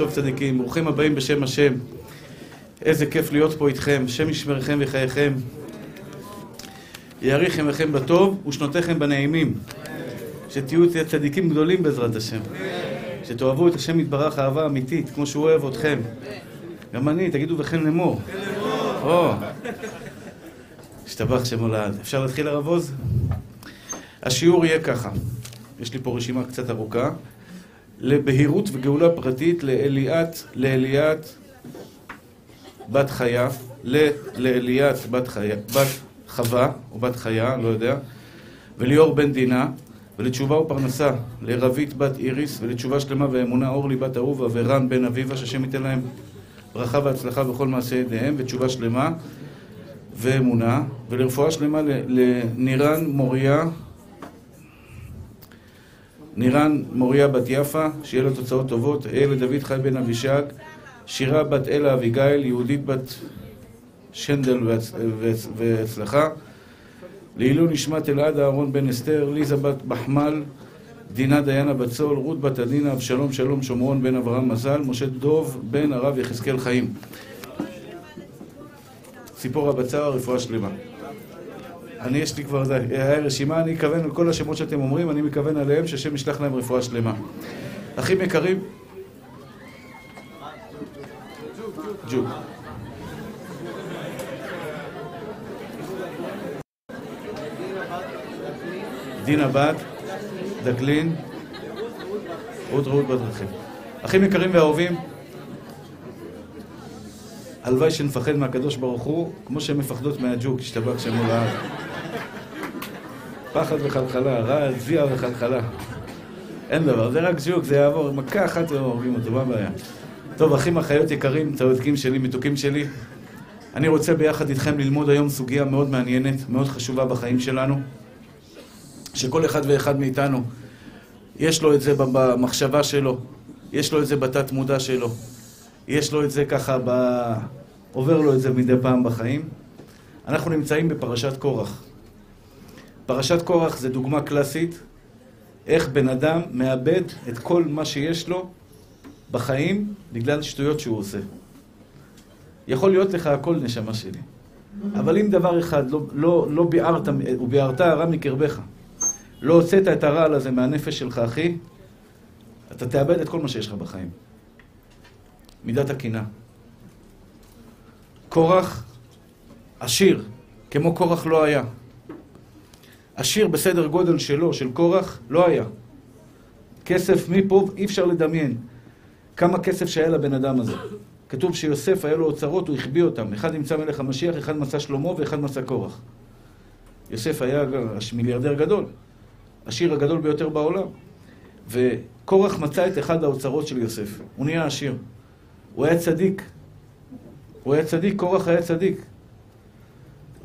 טוב צדיקים, ברוכים הבאים בשם השם. איזה כיף להיות פה איתכם, השם ישמרכם וחייכם. יאריך ימיכם בטוב ושנותיכם בנעימים. שתהיו צדיקים גדולים בעזרת השם. שתאהבו את השם יתברך אהבה אמיתית, כמו שהוא אוהב אתכם. גם אני, תגידו וכן לאמור. או, השתבח שמו לעד. אפשר להתחיל הרב עוז? השיעור יהיה ככה. יש לי פה רשימה קצת ארוכה. לבהירות וגאולה פרטית לאליאת, לאליאת בת חיה, לאליאת בת חיה, בת חווה, או בת חיה, לא יודע, וליאור בן דינה, ולתשובה ופרנסה, לרבית בת איריס, ולתשובה שלמה ואמונה אורלי בת אהובה ורן בן אביבה, שהשם ייתן להם ברכה והצלחה בכל מעשי ידיהם, ותשובה שלמה ואמונה, ולרפואה שלמה לנירן מוריה נירן מוריה בת יפה, שיהיה לו תוצאות טובות, אלה דוד חי בן אבישג, שירה בת אלה אביגיל, יהודית בת שנדל והצלחה, לעילוי נשמת אלעד אהרון בן אסתר, ליזה בת בחמל, דינה דיינה בת רות בת עדינה, אבשלום שלום שומרון בן אברהם מזל, משה דוב בן הרב יחזקאל חיים. ציפור הבצר, רפואה שלמה. אני, יש לי כבר, היה רשימה, אני אכוון על כל השמות שאתם אומרים, אני מכוון עליהם, שהשם ישלח להם רפואה שלמה. אחים יקרים, ג'וק. דינה בת, דקלין, רות רעות בדרכים. אחים יקרים ואהובים, הלוואי שנפחד מהקדוש ברוך הוא, כמו שהן מפחדות מהג'וק, השתבח שמו לעד. פחד וחלחלה, רע, זיע וחלחלה. אין דבר, זה רק ג'וק, זה יעבור, מכה אחת והורגים אותו, מה הבעיה? טוב, אחים, אחיות יקרים, צודקים שלי, מתוקים שלי, אני רוצה ביחד איתכם ללמוד היום סוגיה מאוד מעניינת, מאוד חשובה בחיים שלנו, שכל אחד ואחד מאיתנו, יש לו את זה במחשבה שלו, יש לו את זה בתת מודע שלו, יש לו את זה ככה, ב... עובר לו את זה מדי פעם בחיים. אנחנו נמצאים בפרשת קורח. פרשת קורח זה דוגמה קלאסית איך בן אדם מאבד את כל מה שיש לו בחיים בגלל שטויות שהוא עושה. יכול להיות לך הכל נשמה שלי. אבל אם דבר אחד לא, לא, לא ביארת, וביארת הרע מקרבך, לא הוצאת את הרעל הזה מהנפש שלך, אחי, אתה תאבד את כל מה שיש לך בחיים. מידת הקנאה. קורח עשיר, כמו קורח לא היה. עשיר בסדר גודל שלו, של קורח, לא היה. כסף מפה אי אפשר לדמיין. כמה כסף שהיה לבן אדם הזה. כתוב שיוסף היה לו אוצרות, הוא החביא אותם. אחד נמצא מלך המשיח, אחד מצא שלמה ואחד מצא קורח. יוסף היה מיליארדר גדול, השיר הגדול ביותר בעולם. וקורח מצא את אחד האוצרות של יוסף. הוא נהיה עשיר. הוא היה צדיק. הוא היה צדיק, קורח היה צדיק.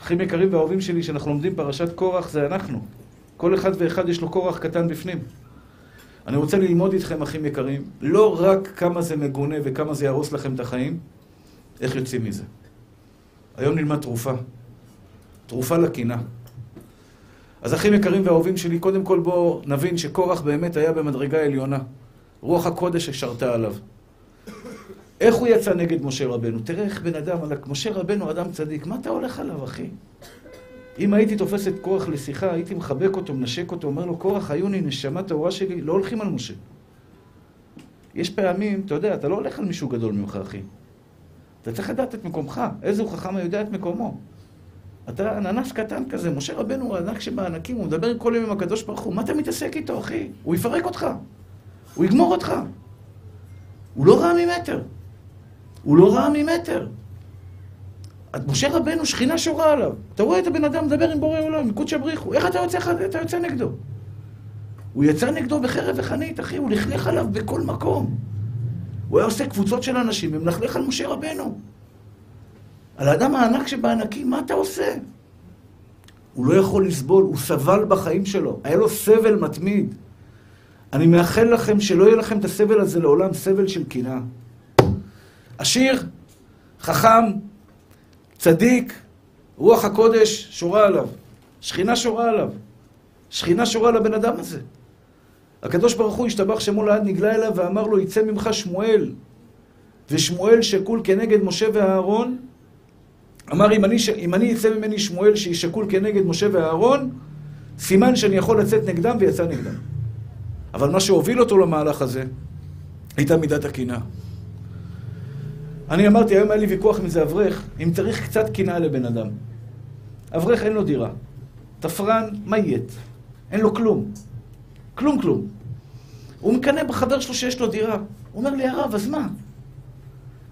אחים יקרים ואהובים שלי, שאנחנו לומדים פרשת קורח, זה אנחנו. כל אחד ואחד יש לו קורח קטן בפנים. אני רוצה ללמוד איתכם, אחים יקרים, לא רק כמה זה מגונה וכמה זה יהרוס לכם את החיים, איך יוצאים מזה. היום נלמד תרופה. תרופה לקינה. אז אחים יקרים ואהובים שלי, קודם כל בואו נבין שקורח באמת היה במדרגה עליונה. רוח הקודש ששרתה עליו. איך הוא יצא נגד משה רבנו? תראה איך בן אדם, משה רבנו אדם צדיק, מה אתה הולך עליו, אחי? אם הייתי תופס את קורח לשיחה, הייתי מחבק אותו, מנשק אותו, אומר לו, קורח, עיוני, נשמה טהורה שלי, לא הולכים על משה. יש פעמים, אתה יודע, אתה לא הולך על מישהו גדול ממך, אחי. אתה צריך לדעת את מקומך. איזה הוא חכם היודע את מקומו. אתה אננס קטן כזה, משה רבנו הוא ענק שבענקים, הוא מדבר כל יום עם הקדוש ברוך הוא, מה אתה מתעסק איתו, אחי? הוא יפרק אותך. הוא יגמור אותך. הוא לא רע ממטר. הוא לא רע ממטר. משה רבנו, שכינה שורה עליו. אתה רואה את הבן אדם מדבר עם בורא עולם, מקודש הבריחו. איך אתה יוצא, אתה יוצא נגדו? הוא יצא נגדו בחרב וחנית, אחי, הוא לכלך עליו בכל מקום. הוא היה עושה קבוצות של אנשים ומלכלך על משה רבנו. על האדם הענק שבענקים, מה אתה עושה? הוא לא יכול לסבול, הוא סבל בחיים שלו. היה לו סבל מתמיד. אני מאחל לכם שלא יהיה לכם את הסבל הזה לעולם, סבל של קנאה. עשיר, חכם, צדיק, רוח הקודש שורה עליו. שכינה שורה עליו. שכינה שורה על הבן אדם הזה. הקדוש ברוך הוא השתבח שמו לעד נגלה אליו ואמר לו, יצא ממך שמואל, ושמואל שקול כנגד משה ואהרון, אמר, אם אני, אם אני יצא ממני שמואל שישקול כנגד משה ואהרון, סימן שאני יכול לצאת נגדם, ויצא נגדם. אבל מה שהוביל אותו למהלך הזה, הייתה מידת הקנאה. אני אמרתי, היום היה לי ויכוח עם איזה אברך, אם צריך קצת קנאה לבן אדם. אברך אין לו דירה. תפרן, מה יהיה? אין לו כלום. כלום כלום. הוא מקנא בחבר שלו שיש לו דירה. הוא אומר לי, הרב, אז מה?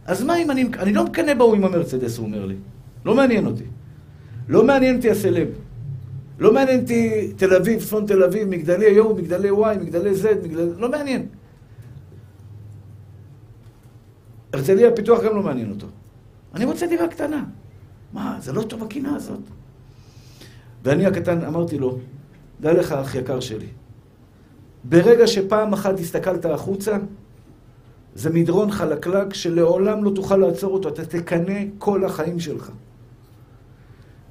אז מה אם אני... אני לא מקנא בהוא עם המרצדס, הוא אומר לי. לא מעניין אותי. לא מעניין אותי הסלב. לא מעניין אותי תל אביב, צפון תל אביב, מגדלי יו, מגדלי וואי, מגדלי זד, מגדלי... לא מעניין. הרצליה פיתוח גם לא מעניין אותו. אני רוצה דירה קטנה. מה, זה לא טוב הקנאה הזאת? ואני הקטן אמרתי לו, דע לך, אח יקר שלי, ברגע שפעם אחת הסתכלת החוצה, זה מדרון חלקלק שלעולם לא תוכל לעצור אותו, אתה תקנא כל החיים שלך.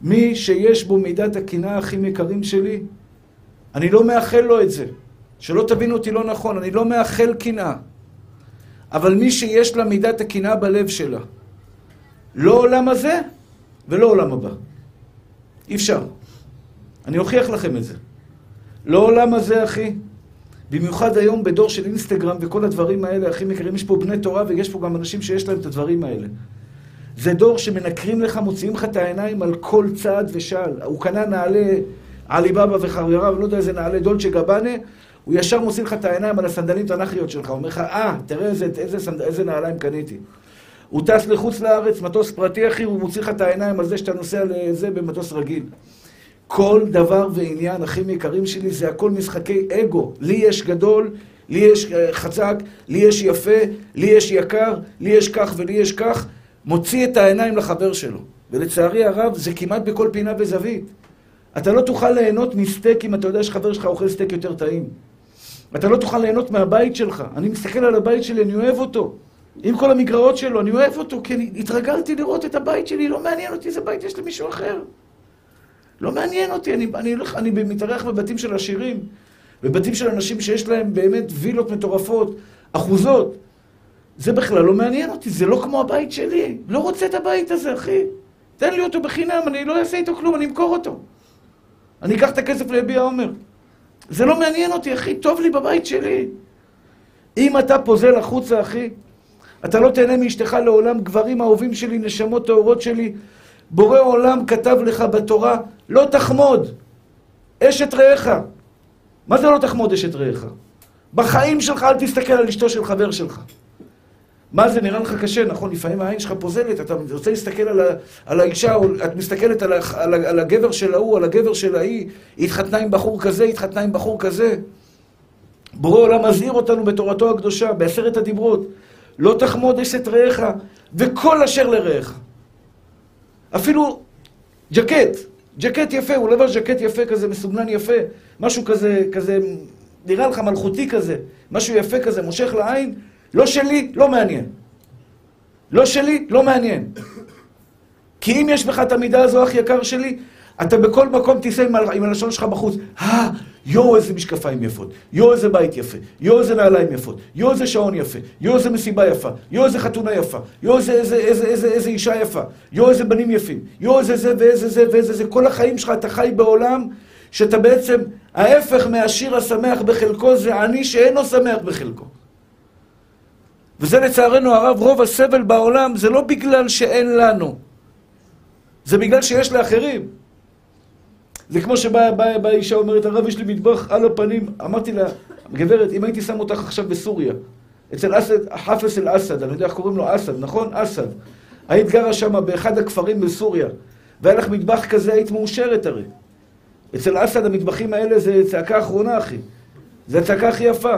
מי שיש בו מידת הקנאה הכי יקרים שלי, אני לא מאחל לו את זה. שלא תבינו אותי לא נכון, אני לא מאחל קנאה. אבל מי שיש לה מידת הקנאה בלב שלה, לא עולם הזה ולא עולם הבא. אי אפשר. אני אוכיח לכם את זה. לא עולם הזה, אחי. במיוחד היום בדור של אינסטגרם וכל הדברים האלה, הכי מכירים, יש פה בני תורה ויש פה גם אנשים שיש להם את הדברים האלה. זה דור שמנקרים לך, מוציאים לך את העיניים על כל צעד ושעל. הוא קנה נעלי עליבאבא וחבריו, לא יודע איזה נעלי דולצ'ה גבאנה, הוא ישר מוציא לך את העיניים על הסנדלים תנ"כיות שלך, הוא אומר לך, אה, תראה איזה, איזה, סנד... איזה נעליים קניתי. הוא טס לחוץ לארץ, מטוס פרטי, אחי, הוא מוציא לך את העיניים על זה שאתה נוסע לזה במטוס רגיל. כל דבר ועניין, אחים יקרים שלי, זה הכל משחקי אגו. לי יש גדול, לי יש אה, חזק, לי יש יפה, לי יש יקר, לי יש כך ולי יש כך. מוציא את העיניים לחבר שלו. ולצערי הרב, זה כמעט בכל פינה וזווית. אתה לא תוכל ליהנות מסטייק אם אתה יודע שחבר שלך אוכל סטייק יותר טעים. אתה לא תוכל ליהנות מהבית שלך. אני מסתכל על הבית שלי, אני אוהב אותו. עם כל המגרעות שלו, אני אוהב אותו, כי אני התרגלתי לראות את הבית שלי, לא מעניין אותי איזה בית יש למישהו אחר. לא מעניין אותי, אני, אני, אני מתארח בבתים של עשירים, בבתים של אנשים שיש להם באמת וילות מטורפות, אחוזות. זה בכלל לא מעניין אותי, זה לא כמו הבית שלי. לא רוצה את הבית הזה, אחי. תן לי אותו בחינם, אני לא אעשה איתו כלום, אני אמכור אותו. אני אקח את הכסף ליביע עומר. זה לא מעניין אותי, אחי, טוב לי בבית שלי. אם אתה פוזל החוצה, אחי, אתה לא תהנה מאשתך לעולם, גברים אהובים שלי, נשמות טהורות שלי. בורא עולם כתב לך בתורה, לא תחמוד אשת רעך. מה זה לא תחמוד אשת רעך? בחיים שלך אל תסתכל על אשתו של חבר שלך. מה זה נראה לך קשה, נכון? לפעמים העין שלך פוזלת, אתה רוצה להסתכל על, ה, על האישה, או את מסתכלת על, ה, על, ה, על הגבר של ההוא, על הגבר של ההיא, היא התחתנה עם בחור כזה, היא התחתנה עם בחור כזה. בורא עולם מזהיר אותנו בתורתו הקדושה, בעשרת הדיברות. לא תחמוד אשת רעך, וכל אשר לרעך. אפילו ג'קט, ג'קט יפה, הוא לבש ג'קט יפה כזה, מסוגנן יפה, משהו כזה, כזה, נראה לך מלכותי כזה, משהו יפה כזה, מושך לעין, לא שלי, לא מעניין. לא שלי, לא מעניין. כי אם יש בך את המידה הזו, אח יקר שלי, אתה בכל מקום תיסע עם, עם הלשון שלך בחוץ. אה, יואו, איזה משקפיים יפות. יואו, איזה בית יפה. יואו, איזה נעליים יפות. יואו, איזה שעון יפה. יואו, איזה מסיבה יפה. יואו, איזה חתונה יפה. יואו, איזה, איזה, איזה, איזה, איזה אישה יפה. יואו, איזה בנים יפים. יואו, איזה זה ואיזה זה ואיזה זה. כל החיים שלך אתה חי בעולם שאתה בעצם, ההפך מהשיר השמח בחלקו זה עני שאינו שמח בחלקו. וזה לצערנו הרב, רוב הסבל בעולם זה לא בגלל שאין לנו, זה בגלל שיש לאחרים. זה כמו שבאה אישה אומרת, הרב, יש לי מטבח על הפנים. אמרתי לה, גברת, אם הייתי שם אותך עכשיו בסוריה, אצל אסד, חפס אל-אסד, אני יודע איך קוראים לו אסד, נכון? אסד. היית גרה שם באחד הכפרים בסוריה, והיה לך מטבח כזה, היית מאושרת הרי. אצל אסד המטבחים האלה זה צעקה אחרונה, אחי. זה הצעקה הכי יפה.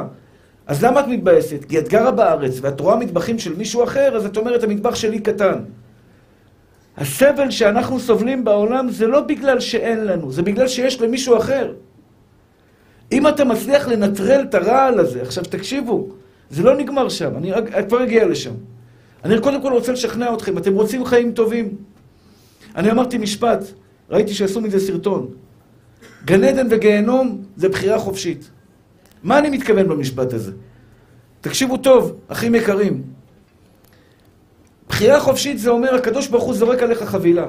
אז למה את מתבאסת? כי את גרה בארץ ואת רואה מטבחים של מישהו אחר, אז את אומרת, המטבח שלי קטן. הסבל שאנחנו סובלים בעולם זה לא בגלל שאין לנו, זה בגלל שיש למישהו אחר. אם אתה מצליח לנטרל את הרעל הזה, עכשיו תקשיבו, זה לא נגמר שם, אני כבר אגיע לשם. אני קודם כל רוצה לשכנע אתכם, אתם רוצים חיים טובים. אני אמרתי משפט, ראיתי שעשו מזה סרטון. גן עדן וגיהנום זה בחירה חופשית. מה אני מתכוון במשפט הזה? תקשיבו טוב, אחים יקרים. בחירה חופשית זה אומר, הקדוש ברוך הוא זורק עליך חבילה.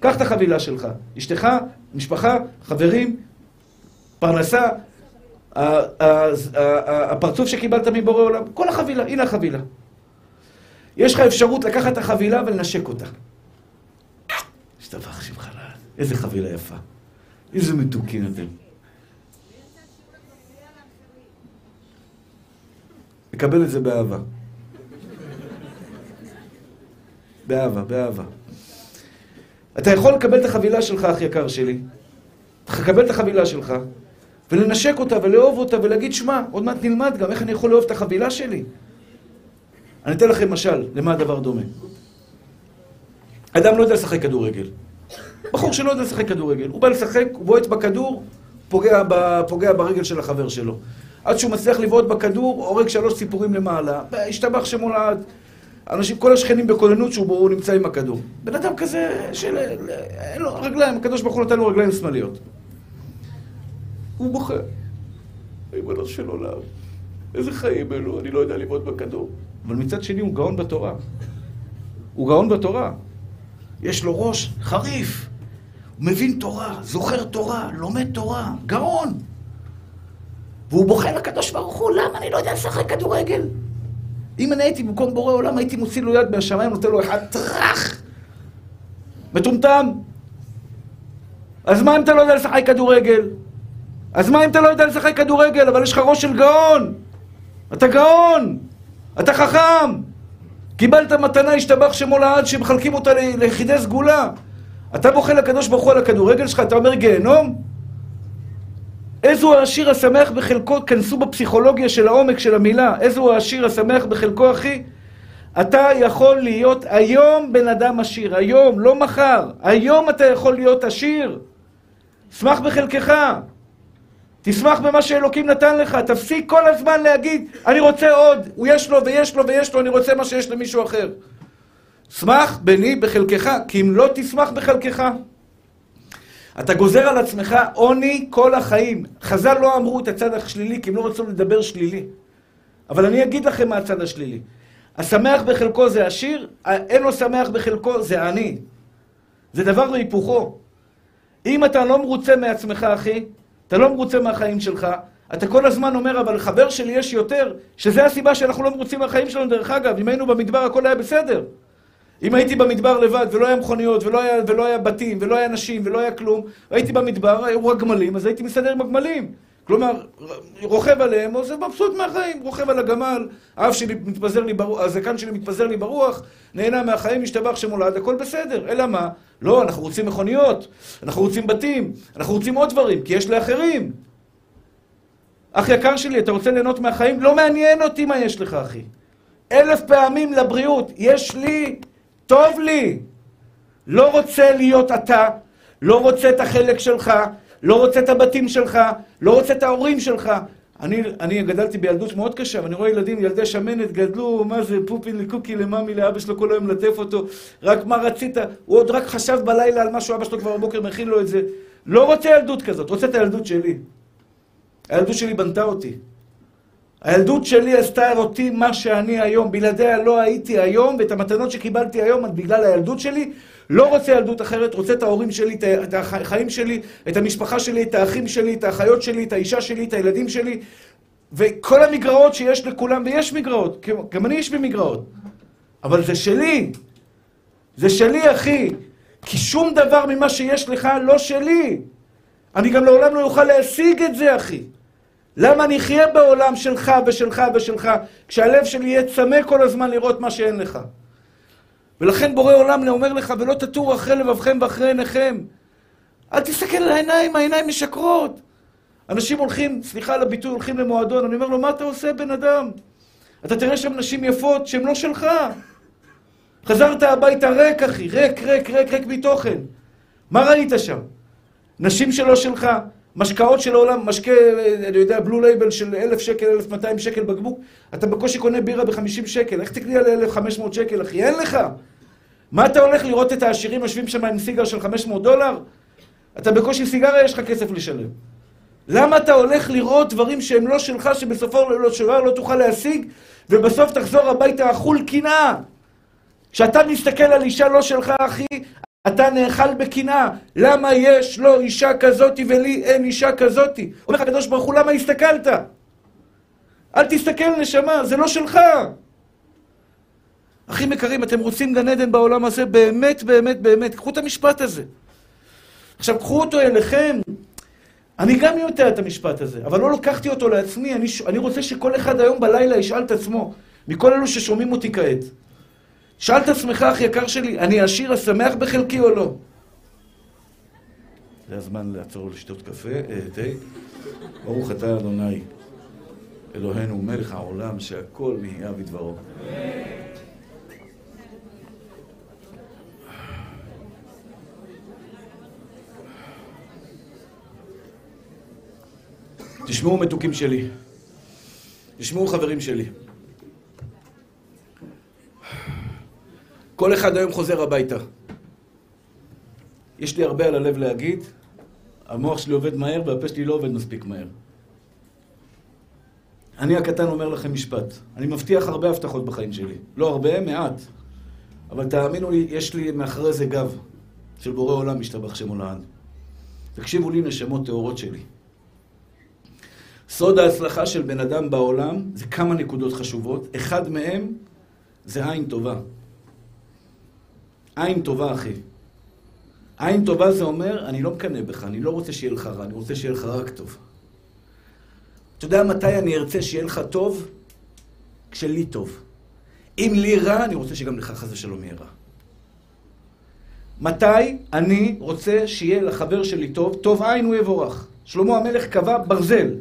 קח את החבילה שלך. אשתך, משפחה, חברים, פרנסה, הפרצוף שקיבלת מבורא עולם, כל החבילה, הנה החבילה. יש לך אפשרות לקחת את החבילה ולנשק אותה. השתבח שמך לעד. איזה חבילה יפה. איזה מתוקים אתם. לקבל את זה באהבה. באהבה, באהבה. אתה יכול לקבל את החבילה שלך, אח יקר שלי. לקבל את החבילה שלך, ולנשק אותה, ולאהוב אותה, ולהגיד, שמע, עוד מעט נלמד גם איך אני יכול לאהוב את החבילה שלי. אני אתן לכם משל, למה הדבר דומה. אדם לא יודע לשחק כדורגל. בחור שלא יודע לשחק כדורגל. הוא בא לשחק, הוא בועט בכדור, פוגע, ב, פוגע ברגל של החבר שלו. עד שהוא מצליח לבעוט בכדור, הורג שלוש סיפורים למעלה. השתבח שמולד. אנשים, כל השכנים בכוננות שהוא נמצא עם הכדור. בן אדם כזה, של... אין לו רגליים, הקדוש ברוך הוא נתן לו רגליים שמאליות. הוא בוכה. ריבונו של עולם, איזה חיים אלו, אני לא יודע לבעוט בכדור. אבל מצד שני הוא גאון בתורה. הוא גאון בתורה. יש לו ראש חריף. הוא מבין תורה, זוכר תורה, לומד תורה, גאון. והוא בוכה לקדוש ברוך הוא, למה אני לא יודע לשחק כדורגל? אם אני הייתי במקום בורא עולם, הייתי מוציא לו יד מהשמיים, נותן לו אחד טראח! מטומטם. אז מה אם אתה לא יודע לשחק כדורגל? אז מה אם אתה לא יודע לשחק כדורגל, אבל יש לך ראש של גאון? אתה גאון! אתה חכם! קיבלת מתנה, השתבח שמו לעד, שמחלקים אותה ליחידי סגולה. אתה בוכה לקדוש ברוך הוא על הכדורגל שלך, אתה אומר גיהנום? איזו העשיר השמח בחלקו, כנסו בפסיכולוגיה של העומק של המילה, איזו העשיר השמח בחלקו, אחי? אתה יכול להיות היום בן אדם עשיר, היום, לא מחר. היום אתה יכול להיות עשיר. שמח בחלקך. תשמח במה שאלוקים נתן לך, תפסיק כל הזמן להגיד, אני רוצה עוד, הוא יש לו ויש לו ויש לו, אני רוצה מה שיש למישהו אחר. שמח בני בחלקך, כי אם לא תשמח בחלקך, אתה גוזר על עצמך עוני כל החיים. חז"ל לא אמרו את הצד השלילי, כי הם לא רצו לדבר שלילי. אבל אני אגיד לכם מה הצד השלילי. השמח בחלקו זה עשיר, אין לו שמח בחלקו זה עני. זה דבר והיפוכו. אם אתה לא מרוצה מעצמך, אחי, אתה לא מרוצה מהחיים שלך, אתה כל הזמן אומר, אבל לחבר שלי יש יותר, שזה הסיבה שאנחנו לא מרוצים מהחיים שלנו, דרך אגב, אם היינו במדבר הכל היה בסדר. אם הייתי במדבר לבד ולא היה מכוניות ולא היה, ולא היה בתים ולא היה נשים ולא היה כלום, הייתי במדבר, היו רק גמלים, אז הייתי מסתדר עם הגמלים. כלומר, רוכב עליהם, או זה מבסוט מהחיים, רוכב על הגמל, האף שלי מתפזר לי ברוח, הזקן שלי מתפזר לי ברוח, נהנה מהחיים, משתבח שמולד, הכל בסדר. אלא מה? לא, אנחנו רוצים מכוניות, אנחנו רוצים בתים, אנחנו רוצים עוד דברים, כי יש לאחרים. אח יקר שלי, אתה רוצה ליהנות מהחיים? לא מעניין אותי מה יש לך, אחי. אלף פעמים לבריאות, יש לי טוב לי. לא רוצה להיות אתה, לא רוצה את החלק שלך, לא רוצה את הבתים שלך, לא רוצה את ההורים שלך. אני, אני גדלתי בילדות מאוד קשה, ואני רואה ילדים, ילדי שמנת, גדלו, מה זה, פופין לקוקי למאמי, לאבא שלו כל היום מלטף אותו, רק מה רצית? הוא עוד רק חשב בלילה על משהו, אבא שלו כבר בבוקר מכין לו את זה. לא רוצה ילדות כזאת, רוצה את הילדות שלי. הילדות שלי בנתה אותי. הילדות שלי עשתה אותי מה שאני היום, בלעדיה לא הייתי היום, ואת המתנות שקיבלתי היום בגלל הילדות שלי, לא רוצה ילדות אחרת, רוצה את ההורים שלי, את החיים שלי, את המשפחה שלי, את האחים שלי, את האחיות שלי, את האישה שלי, את הילדים שלי, וכל המגרעות שיש לכולם, ויש מגרעות, גם אני יש במגרעות, אבל זה שלי, זה שלי, אחי, כי שום דבר ממה שיש לך לא שלי. אני גם לעולם לא אוכל להשיג את זה, אחי. למה אני אחיה בעולם שלך ושלך ושלך, כשהלב שלי יהיה צמא כל הזמן לראות מה שאין לך? ולכן בורא עולם אומר לך, ולא תטורו אחרי לבבכם ואחרי עיניכם. אל תסתכל על העיניים, העיניים משקרות. אנשים הולכים, סליחה על הביטוי, הולכים למועדון, אני אומר לו, מה אתה עושה, בן אדם? אתה תראה שם נשים יפות שהן לא שלך. חזרת הביתה ריק, אחי, ריק, ריק, ריק, ריק מתוכן. מה ראית שם? נשים שלא שלך. משקאות של העולם, משקה, אני יודע, Blue Label של אלף שקל, אלף מאתיים שקל בקבוק, אתה בקושי קונה בירה בחמישים שקל, איך תקני על אלף חמש מאות שקל, אחי? אין לך! מה אתה הולך לראות את העשירים יושבים שם עם סיגר של חמש מאות דולר? אתה בקושי סיגריה, יש לך כסף לשלם. למה אתה הולך לראות דברים שהם לא שלך, שבסופו של דבר לא תוכל להשיג, ובסוף תחזור הביתה אכול קנאה? כשאתה מסתכל על אישה לא שלך, אחי, אתה נאכל בקנאה. למה יש לו אישה כזאתי ולי אין אישה כזאתי? אומר לך הקדוש ברוך הוא, למה הסתכלת? אל תסתכל, נשמה, זה לא שלך. אחים יקרים, אתם רוצים גן עדן בעולם הזה? באמת, באמת, באמת. קחו את המשפט הזה. עכשיו, קחו אותו אליכם. אני גם יודע את המשפט הזה, אבל לא לקחתי אותו לעצמי. אני, אני רוצה שכל אחד היום בלילה ישאל את עצמו, מכל אלו ששומעים אותי כעת. שאל את עצמך, אח יקר שלי, אני עשיר השמח בחלקי או לא? זה הזמן לעצור לשתות קפה, אה, תה. ברוך אתה אדוני, אלוהינו מלך העולם, שהכל נהיה בדברו. תשמעו מתוקים שלי, תשמעו חברים שלי. כל אחד היום חוזר הביתה. יש לי הרבה על הלב להגיד, המוח שלי עובד מהר והפה שלי לא עובד מספיק מהר. אני הקטן אומר לכם משפט. אני מבטיח הרבה הבטחות בחיים שלי. לא הרבה, מעט. אבל תאמינו לי, יש לי מאחורי זה גב של בורא עולם משתבח שמו לעד. תקשיבו לי, נשמות טהורות שלי. סוד ההצלחה של בן אדם בעולם זה כמה נקודות חשובות. אחד מהם זה עין טובה. עין טובה, אחי. עין טובה זה אומר, אני לא מקנא בך, אני לא רוצה שיהיה לך רע, אני רוצה שיהיה לך רק טוב. אתה יודע מתי אני ארצה שיהיה לך טוב? כשלי טוב. אם לי רע, אני רוצה שגם לך חס ושלום יהיה רע. מתי אני רוצה שיהיה לחבר שלי טוב? טוב עין הוא יבורך. שלמה המלך קבע ברזל.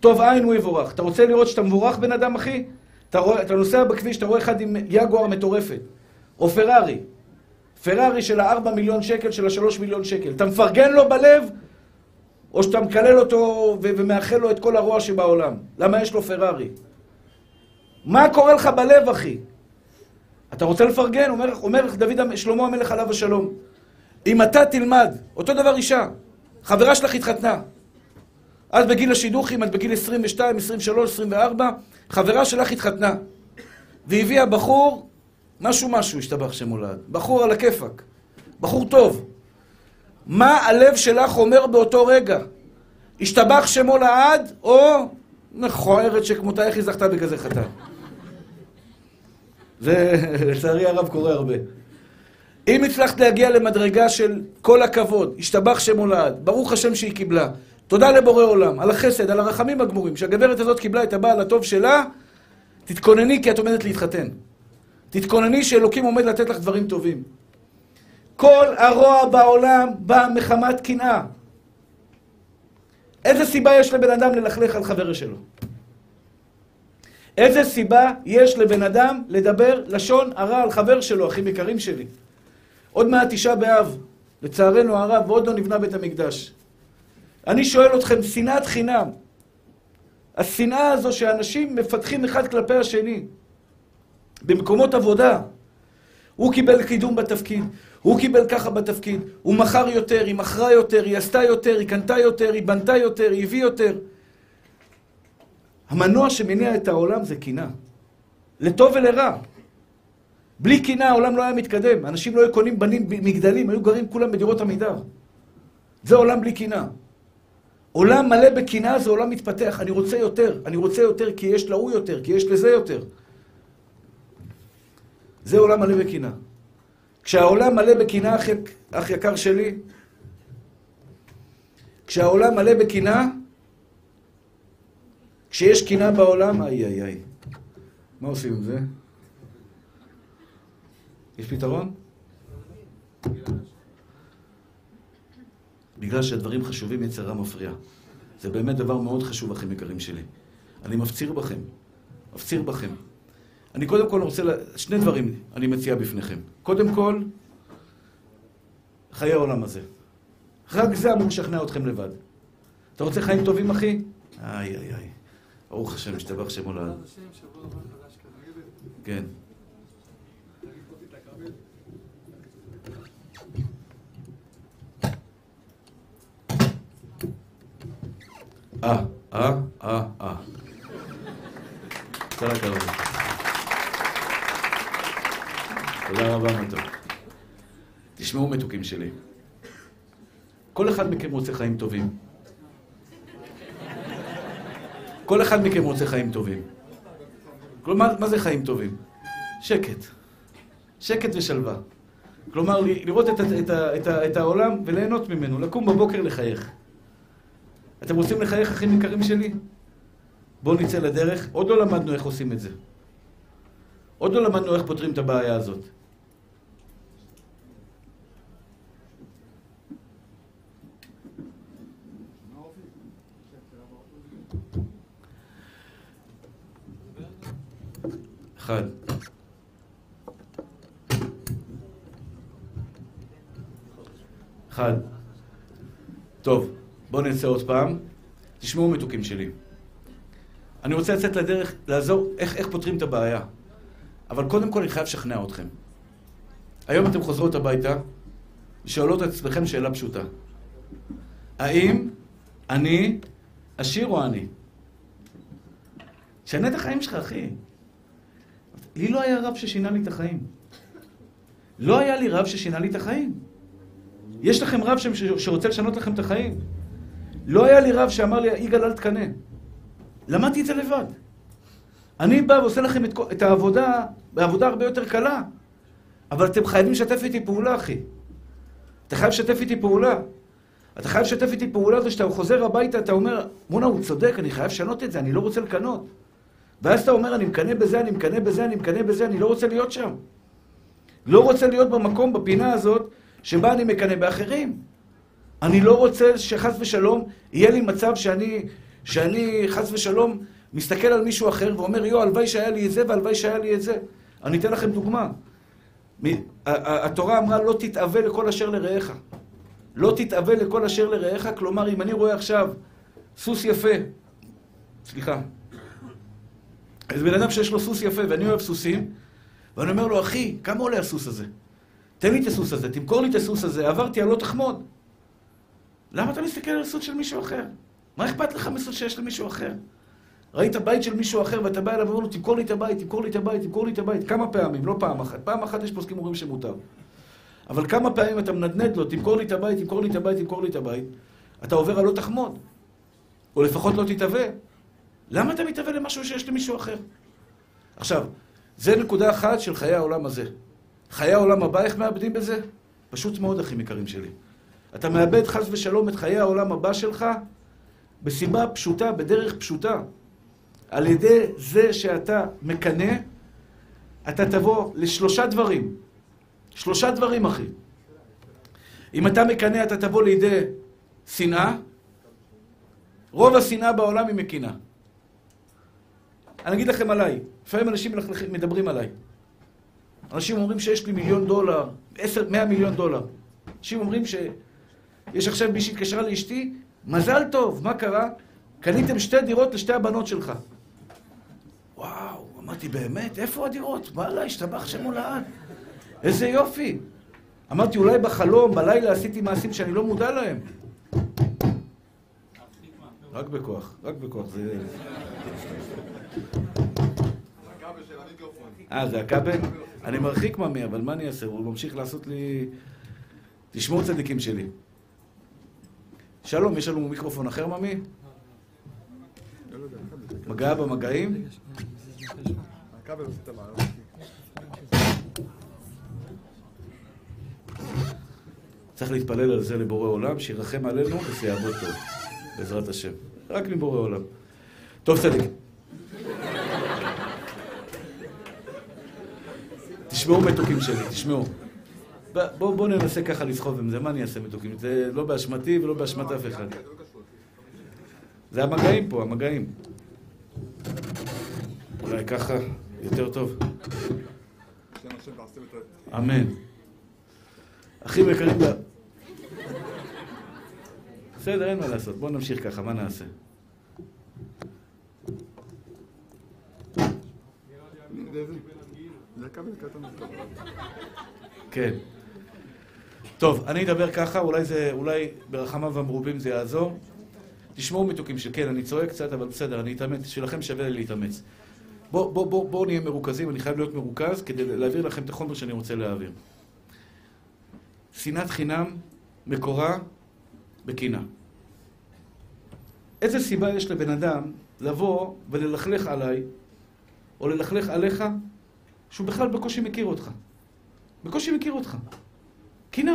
טוב עין הוא יבורך. אתה רוצה לראות שאתה מבורך בן אדם, אחי? אתה, רואה, אתה נוסע בכביש, אתה רואה אחד עם יגואר מטורפת. או פרארי. פרארי של ה-4 מיליון שקל, של ה-3 מיליון שקל. אתה מפרגן לו בלב, או שאתה מקלל אותו ומאחל לו את כל הרוע שבעולם. למה יש לו פרארי? מה קורה לך בלב, אחי? אתה רוצה לפרגן? אומר, אומר דוד, שלמה המלך עליו השלום. אם אתה תלמד, אותו דבר אישה, חברה שלך התחתנה. את בגיל השידוכים, את בגיל 22, 23, 24, חברה שלך התחתנה. והביאה בחור משהו משהו, השתבח שם הולד. בחור על הכיפאק. בחור טוב. מה הלב שלך אומר באותו רגע? השתבח שמו לעד, או מכוערת שכמותה איך היא זכתה בכזה חתן. זה לצערי הרב קורה הרבה. אם הצלחת להגיע למדרגה של כל הכבוד, השתבח שמו לעד, ברוך השם שהיא קיבלה. תודה לבורא עולם, על החסד, על הרחמים הגמורים, שהגברת הזאת קיבלה את הבעל הטוב שלה, תתכונני כי את עומדת להתחתן. תתכונני שאלוקים עומד לתת לך דברים טובים. כל הרוע בעולם בא מחמת קנאה. איזה סיבה יש לבן אדם ללכלך על חבר שלו? איזה סיבה יש לבן אדם לדבר לשון הרע על חבר שלו, אחים יקרים שלי? עוד מעט תשעה באב, לצערנו הרב, ועוד לא נבנה בית המקדש. אני שואל אתכם, שנאת חינם. השנאה הזו שאנשים מפתחים אחד כלפי השני. במקומות עבודה. הוא קיבל קידום בתפקיד, הוא קיבל ככה בתפקיד, הוא מכר יותר, היא מכרה יותר, היא עשתה יותר, היא קנתה יותר, היא בנתה יותר, היא הביאה יותר. המנוע שמניע את העולם זה קנאה. לטוב ולרע. בלי קנאה העולם לא היה מתקדם. אנשים לא היו קונים בנים מגדלים, היו גרים כולם בדירות עמידר. זה עולם בלי קנאה. עולם מלא בקנאה זה עולם מתפתח. אני רוצה יותר, אני רוצה יותר כי יש להוא יותר, כי יש לזה יותר. זה עולם מלא בקנאה. כשהעולם מלא בקנאה, אח, אח יקר שלי, כשהעולם מלא בקנאה, כשיש קנאה בעולם, איי איי איי. מה עושים עם זה? יש פתרון? בגלל שהדברים חשובים יצר רע מפריע. זה באמת דבר מאוד חשוב, אחים יקרים שלי. אני מפציר בכם, מפציר בכם. אני קודם כל רוצה, שני דברים אני מציע בפניכם. קודם כל, חיי העולם הזה. רק זה אמור לשכנע אתכם לבד. אתה רוצה חיים טובים, אחי? איי, איי, איי. ברוך השם, משתבח שם עולה. כן. אה, אה, אה, אה. כל הכבוד. תודה רבה, מתוק. תשמעו, מתוקים שלי. כל אחד מכם רוצה חיים טובים. כל אחד מכם רוצה חיים טובים. כלומר, מה זה חיים טובים? שקט. שקט ושלווה. כלומר, לראות את, את, את, את העולם וליהנות ממנו, לקום בבוקר לחייך. אתם רוצים לחייך, אחים יקרים שלי? בואו נצא לדרך. עוד לא למדנו איך עושים את זה. עוד לא למדנו איך פותרים את הבעיה הזאת. אחד. אחד. טוב, בואו נצא עוד פעם. תשמעו מתוקים שלי. אני רוצה לצאת לדרך, לעזור איך, איך פותרים את הבעיה. אבל קודם כל אני חייב לשכנע אתכם. היום אתם חוזרות הביתה ושואלות את עצמכם שאלה פשוטה. האם אני עשיר או אני? שנה את החיים שלך, אחי. לי לא היה רב ששינה לי את החיים. לא היה לי רב ששינה לי את החיים. יש לכם רב שרוצה לשנות לכם את החיים. לא היה לי רב שאמר לי, יגאל, אל תקנא. למדתי את זה לבד. אני בא ועושה לכם את, את העבודה, בעבודה הרבה יותר קלה. אבל אתם חייבים לשתף איתי פעולה, אחי. אתה חייב לשתף איתי פעולה. אתה חייב לשתף איתי פעולה, וכשאתה חוזר הביתה, אתה אומר, מונה, הוא צודק, אני חייב לשנות את זה, אני לא רוצה לקנות. ואז אתה אומר, אני מקנא בזה, אני מקנא בזה, אני מקנא בזה, אני לא רוצה להיות שם. לא רוצה להיות במקום, בפינה הזאת, שבה אני מקנא באחרים. אני לא רוצה שחס ושלום יהיה לי מצב שאני, שאני חס ושלום מסתכל על מישהו אחר ואומר, יו, הלוואי שהיה לי את זה והלוואי שהיה לי את זה. אני אתן לכם דוגמה. התורה אמרה, לא תתאווה לכל אשר לרעך. לא תתאווה לכל אשר לרעך, כלומר, אם אני רואה עכשיו סוס יפה, סליחה, איזה בן אדם שיש לו סוס יפה, ואני אוהב סוסים, ואני אומר לו, אחי, כמה עולה הסוס הזה? תן לי את הסוס הזה, תמכור לי את הסוס הזה, עברתי על לא תחמוד. למה אתה מסתכל על הסוס של מישהו אחר? מה אכפת לך מסוס שיש למישהו אחר? ראית בית של מישהו אחר ואתה בא אליו ואומר לו, תמכור לי את הבית, תמכור לי את הבית, תמכור לי את הבית. כמה פעמים, לא פעם אחת. פעם אחת יש פוסקים אומרים שמותר. אבל כמה פעמים אתה מנדנד לו, תמכור לי את הבית, תמכור לי את הבית, תמכור לי את הבית. אתה עובר על לא תחמוד. או לפחות לא תתהווה. למה אתה מתהווה למשהו שיש למישהו אחר? עכשיו, זה נקודה אחת של חיי העולם הזה. חיי העולם הבא, איך מאבדים בזה? פשוט מאוד, אחים יקרים שלי. אתה מאבד חס ושלום את חיי העולם הבא שלך בסיבה פשוטה, בדרך פשוטה. על ידי זה שאתה מקנא, אתה תבוא לשלושה דברים. שלושה דברים, אחי. אם אתה מקנא, אתה תבוא לידי שנאה. רוב השנאה בעולם היא מקנאה. אני אגיד לכם עליי, לפעמים אנשים מדברים עליי. אנשים אומרים שיש לי מיליון דולר, עשר, מאה מיליון דולר. אנשים אומרים שיש עכשיו מי שהתקשרה לאשתי, מזל טוב, מה קרה? קניתם שתי דירות לשתי הבנות שלך. וואו, אמרתי, באמת? איפה הדירות? וואלה, השתבח שם הולד. איזה יופי. אמרתי, אולי בחלום, בלילה עשיתי מעשים שאני לא מודע להם. רק בכוח, רק בכוח. זה... אה, זה הכבל? אני מרחיק ממי, אבל מה אני אעשה? הוא ממשיך לעשות לי... תשמעו צדיקים שלי. שלום, יש לנו מיקרופון אחר, ממי? מגע במגעים? צריך להתפלל על זה לבורא עולם, שירחם עלינו ושיעבוד טוב, בעזרת השם. רק מבורא עולם. טוב, צדיק. תשמעו מתוקים שלי, תשמעו. בואו בוא ננסה ככה לסחוב עם זה, מה אני אעשה מתוקים? זה לא באשמתי ולא באשמת אף אחד. זה המגעים פה, המגעים. אולי ככה יותר טוב. אמן. אחים יקרים, בסדר, אין מה לעשות. בואו נמשיך ככה, מה נעשה? כן. טוב, אני אדבר ככה, אולי זה, אולי ברחמיו המרובים זה יעזור. תשמעו מתוקים שכן, אני צועק קצת, אבל בסדר, אני אתאמץ, שלכם שווה לי להתאמץ. בואו בוא, בוא, בוא נהיה מרוכזים, אני חייב להיות מרוכז כדי להעביר לכם את החומר שאני רוצה להעביר. שנאת חינם מקורה בקנאה. איזה סיבה יש לבן אדם לבוא וללכלך עליי, או ללכלך עליך, שהוא בכלל בקושי מכיר אותך? בקושי מכיר אותך. קנאה.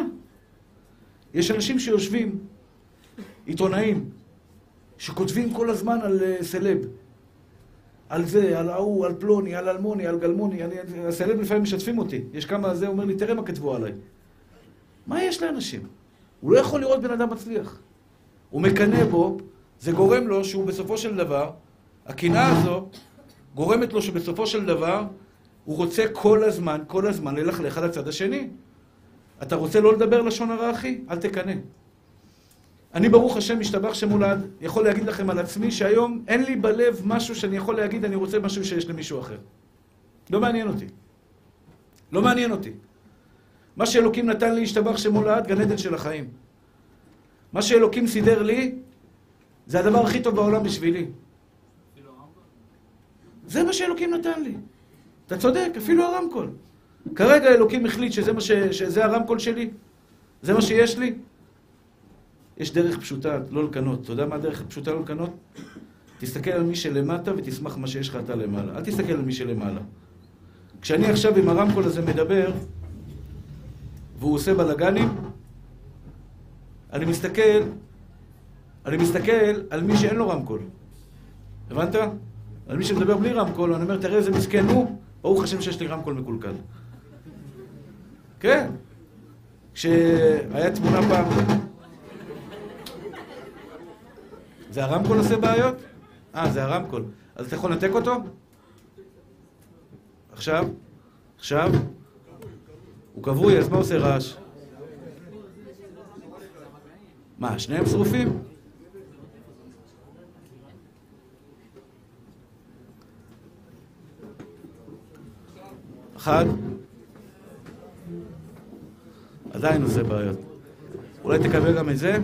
יש אנשים שיושבים, עיתונאים, שכותבים כל הזמן על uh, סלב. על זה, על ההוא, על פלוני, על אלמוני, על גלמוני. אני, הסלב לפעמים משתפים אותי. יש כמה זה, אומר לי, תראה מה כתבו עליי. מה יש לאנשים? הוא לא יכול לראות בן אדם מצליח. הוא מקנא בו, זה גורם לו שהוא בסופו של דבר, הקנאה הזו גורמת לו שבסופו של דבר הוא רוצה כל הזמן, כל הזמן ללכלך על הצד השני. אתה רוצה לא לדבר לשון הרע, אחי? אל תקנא. אני ברוך השם משתבח שמולד, יכול להגיד לכם על עצמי שהיום אין לי בלב משהו שאני יכול להגיד אני רוצה משהו שיש למישהו אחר. לא מעניין אותי. לא מעניין אותי. מה שאלוקים נתן לי, השתבח שמולד, גן עדן של החיים. מה שאלוקים סידר לי, זה הדבר הכי טוב בעולם בשבילי. זה מה שאלוקים נתן לי. אתה צודק, אפילו הרמקול. כרגע אלוקים החליט שזה, ש... שזה הרמקול שלי, זה מה שיש לי. יש דרך פשוטה לא לקנות. אתה יודע מה הדרך פשוטה לא לקנות? תסתכל על מי שלמטה ותשמח מה שיש לך אתה למעלה. אל תסתכל על מי שלמעלה. כשאני עכשיו עם הרמקול הזה מדבר, והוא עושה בלאגנים, אני מסתכל, אני מסתכל על מי שאין לו רמקול. הבנת? על מי שמדבר בלי רמקול, אני אומר, תראה איזה מסכן הוא, ברוך השם שיש לי רמקול מקולקל. כן. כשהיה תמונה פעם... זה הרמקול עושה בעיות? אה, זה הרמקול. אז אתה יכול לנתק אותו? עכשיו? עכשיו? הוא כבוי, אז מה עושה רעש? מה, שניהם שרופים? אחד? עדיין עושה בעיות. אולי תקבל גם את זה?